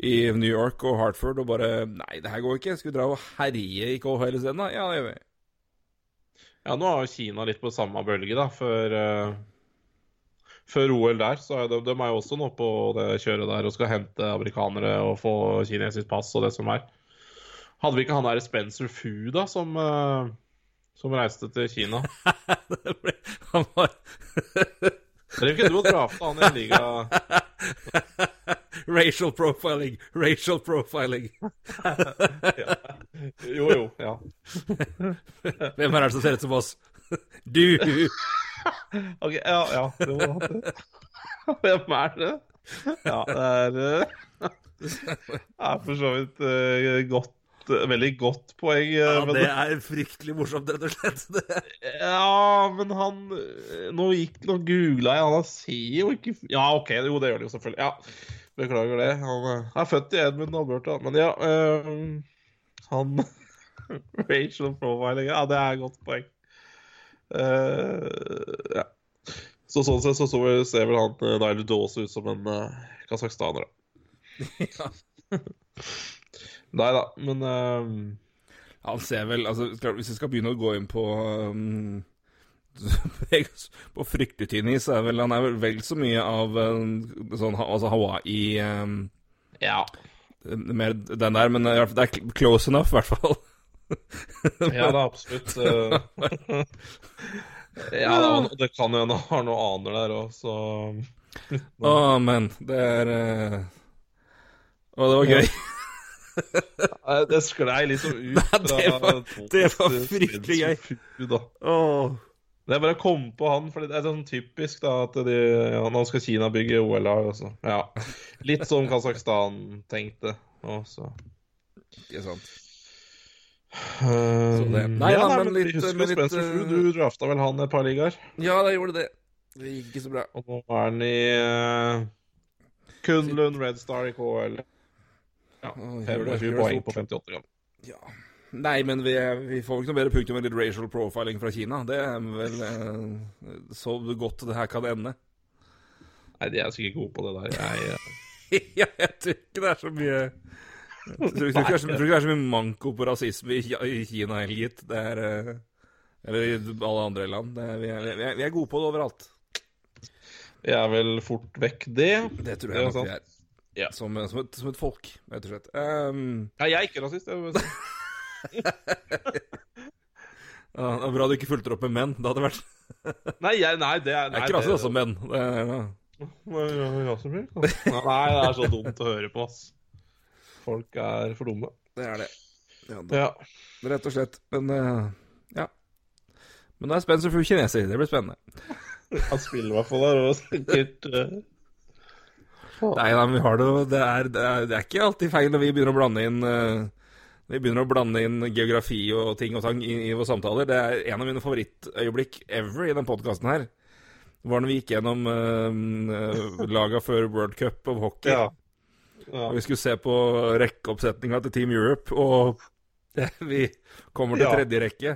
i New York og Hartford, og bare Nei, det her går ikke. Skal vi dra og herje i KHL isteden, da? Ja, det gjør vi. Ja, nå har Kina litt på samme bølge, da, før uh, Før OL der, så er de, de er jo også nå på det kjøret der og skal hente amerikanere og få kinesisk pass og det som er. Hadde vi ikke han der Spencer Fu, da, som, uh, som reiste til Kina? <laughs> Det ble- Han var Drev ikke du og drafta han i en liga? <laughs> Racial profiling, racial profiling. <laughs> Jo, jo. Ja. Hvem er det som ser ut som oss? Du! Ok, ja, ja. Det var det. Hvem er det? Ja, det er eh, Det er for så vidt eh, godt Veldig godt poeng. eh, Ja, men- det er fryktelig morsomt, rett og slett. <laughs> Ja, men han Nå gikk Nå googla jeg, han ser jo ikke Ja, OK, jo, det gjør de jo selvfølgelig. Ja, Beklager det. Han eh, er født i Edmund Alberta. Men ja eh, Han <laughs> Racial profiling. Ja, det er et godt poeng. Uh, ja. Så sånn sett så, så ser vel han Nile Dawes ut som en uh, kasakhstaner, da. <laughs> Ja. Nei da, men uh... Han ser vel altså, Hvis vi skal begynne å gå inn på um, <laughs> På fryktetynn is, er vel han er vel vel så mye av um, sånn altså Hawaii um, Ja. Mer den der, men i det er close enough, i hvert fall. <laughs> Ja, det er absolutt. eh, <laughs> ja, da, det kan jo hende han har noe aner der òg, så Å, men det er uh, Og det var gøy. Nei, Det sklei liksom ut Nei, det var- det var fryktelig gøy. Fy, Det er bare å komme på han, for det er sånn typisk da at de, ja, nå skal Kina bygge OL-lag. Ja. Litt som Kasakhstan tenkte. også. Ikke sant. Um, det- Nei, ja, da, nei, men men litt- husker men jo litt, Spencer eh, du drafta vel han et par ligaer? Ja, jeg gjorde det. Det gikk ikke så bra. Og nå er han i uh, Kunlund Red Star i KL. Ja, Å, gjør det- 25 gjør det poeng på 58 kamper. Ja. Nei, men vi, vi får vel ikke noe bedre punktum enn litt racial profiling fra Kina. Det er vel eh, så godt det her kan ende. Nei, de er sikkert gode på det der. Jeg, eh, <laughs> ja, jeg tror ikke det er så mye Jeg tror, ikke, det er så- jeg tror ikke det er så mye manko på rasisme i, i Kina heller, gitt. Det er eh, Eller i alle andre land. Det er, vi, er, vi, er, vi er gode på det overalt. Vi er vel fort vekk det. Det tror jeg nok vi er. Ja. Som, som, et, som et folk, rett og slett. Um, Nei, jeg er ikke rasist. Jeg si. <laughs> ja, det er bra du ikke fulgte opp med menn. Det hadde vært <laughs> Nei, jeg, nei, det er Jeg nei, er ikke rasist, altså, menn. Det er, ja. Nei, ja, ja, det er så dumt å høre på, ass. Folk er for dumme. det er det. Ja, det, Ja. Rett og slett. Men uh, ja. Men nå er Spencer Fu kineser. Det blir spennende. Han spiller i hvert fall der, og sikkert eh, Nei, vi har det det er, det, er, det er ikke alltid feil når vi begynner å blande inn eh, Vi begynner å blande inn geografi og ting og tang i, i våre samtaler. Det er en av mine favorittøyeblikk ever i den podkasten her. Det Var når vi gikk gjennom uh, laga før World Cup of hockey. Ja. ja. Og vi skulle se på rekkeoppsetninga til Team Europe, og <laughs> vi kommer til tredje rekke.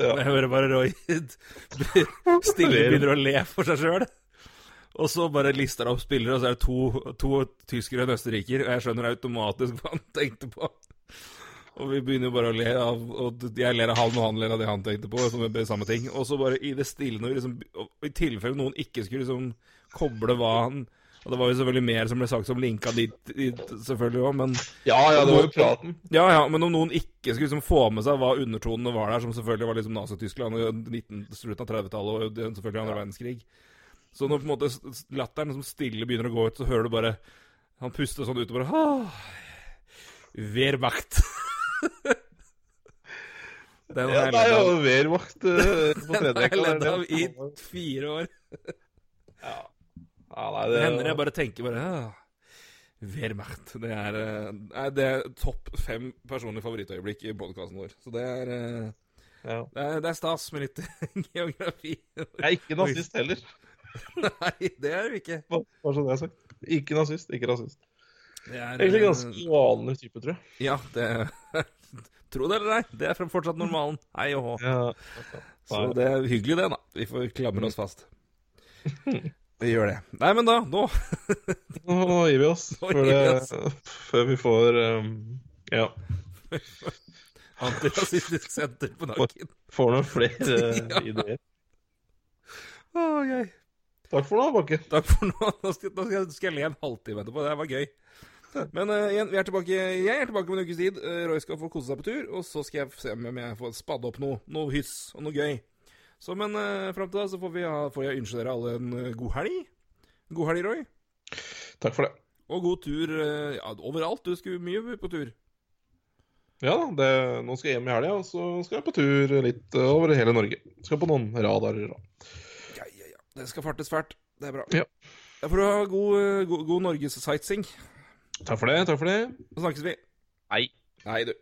Ja. Jeg hører bare Roy <laughs> stille <laughs> begynner å le for seg sjøl. Og så bare lister det opp spillere, og så er det to, to tyskere og en østerriker. Og jeg skjønner automatisk hva han tenkte på. Og vi begynner jo bare å le av Og jeg ler av han, og han ler av det han tenkte på. Som er samme ting. Og så bare i det stille når vi liksom I tilfelle noen ikke skulle liksom koble hva han Og det var jo selvfølgelig mer som ble sagt som linka dit, dit selvfølgelig òg, men ja, ja, det var jo praten. ja, ja, men om noen ikke skulle liksom få med seg hva undertonene var der, som selvfølgelig var liksom Nazi-Tyskland og 19, slutten av 30-tallet og selvfølgelig andre verdenskrig Så når på en måte latteren som stille begynner å gå ut, så hører du bare Han puster sånn ut og bare Wehrmacht. <laughs> Den Ja, har jeg det er ledd jo av. Wehrmacht eh, på <laughs> Den har jeg ledd av i fire år. <laughs> Ja. Ja, nei, Det det hender jeg bare tenker bare «Ah, Wehrmacht. Det er, eh, nei, det er topp fem personlige favorittøyeblikk i podkasten vår. Så det er, eh, ja. det er, det er stas med litt geografi. Jeg er ikke nazist heller, Nei, det er du ikke. bare så det er sagt. Ikke nazist, ikke rasist. Det er, Egentlig eh, ganske vanlig type, tror jeg. Ja, det <laughs> Tro det eller ei, det er fortsatt normalen. Hei og hå. Ja. Så det er hyggelig, det, da. Vi får klamre oss fast. <laughs> Vi gjør det. Nei, men da, nå <laughs> Nå gir vi oss Nå før, vi det, oss. før vi får um, Ja, Antirasistisk senter på nakken. får noen flere Ja. ideer. Å, gøy. Takk for nå, Bakke. Takk for nå. Nå skal, nå skal, jeg- le en halvtime etterpå. Det var gøy. Men uh, igjen, vi er tilbake, jeg er tilbake om en ukes tid. Uh, Roy skal få kose seg på tur. Og så skal jeg se om jeg får spadde opp noe, noe hyss og noe gøy. Så men uh, fram til da så får, vi uh, får jeg ønske dere alle en eh, god helg. God helg, Roy. Takk for det. Og god tur eh, ja, overalt. Du skulle mye på tur. Ja da, det, nå skal jeg hjem i helga, og så skal jeg på tur litt eh, over hele Norge. Skal på noen radarer. da. Det skal fartes fælt. Det er bra. Ja. Da får du ha god, eh, god, god Norges-sightseeing. Takk for det. Takk for det. Så snakkes vi. Hei. Hei, du.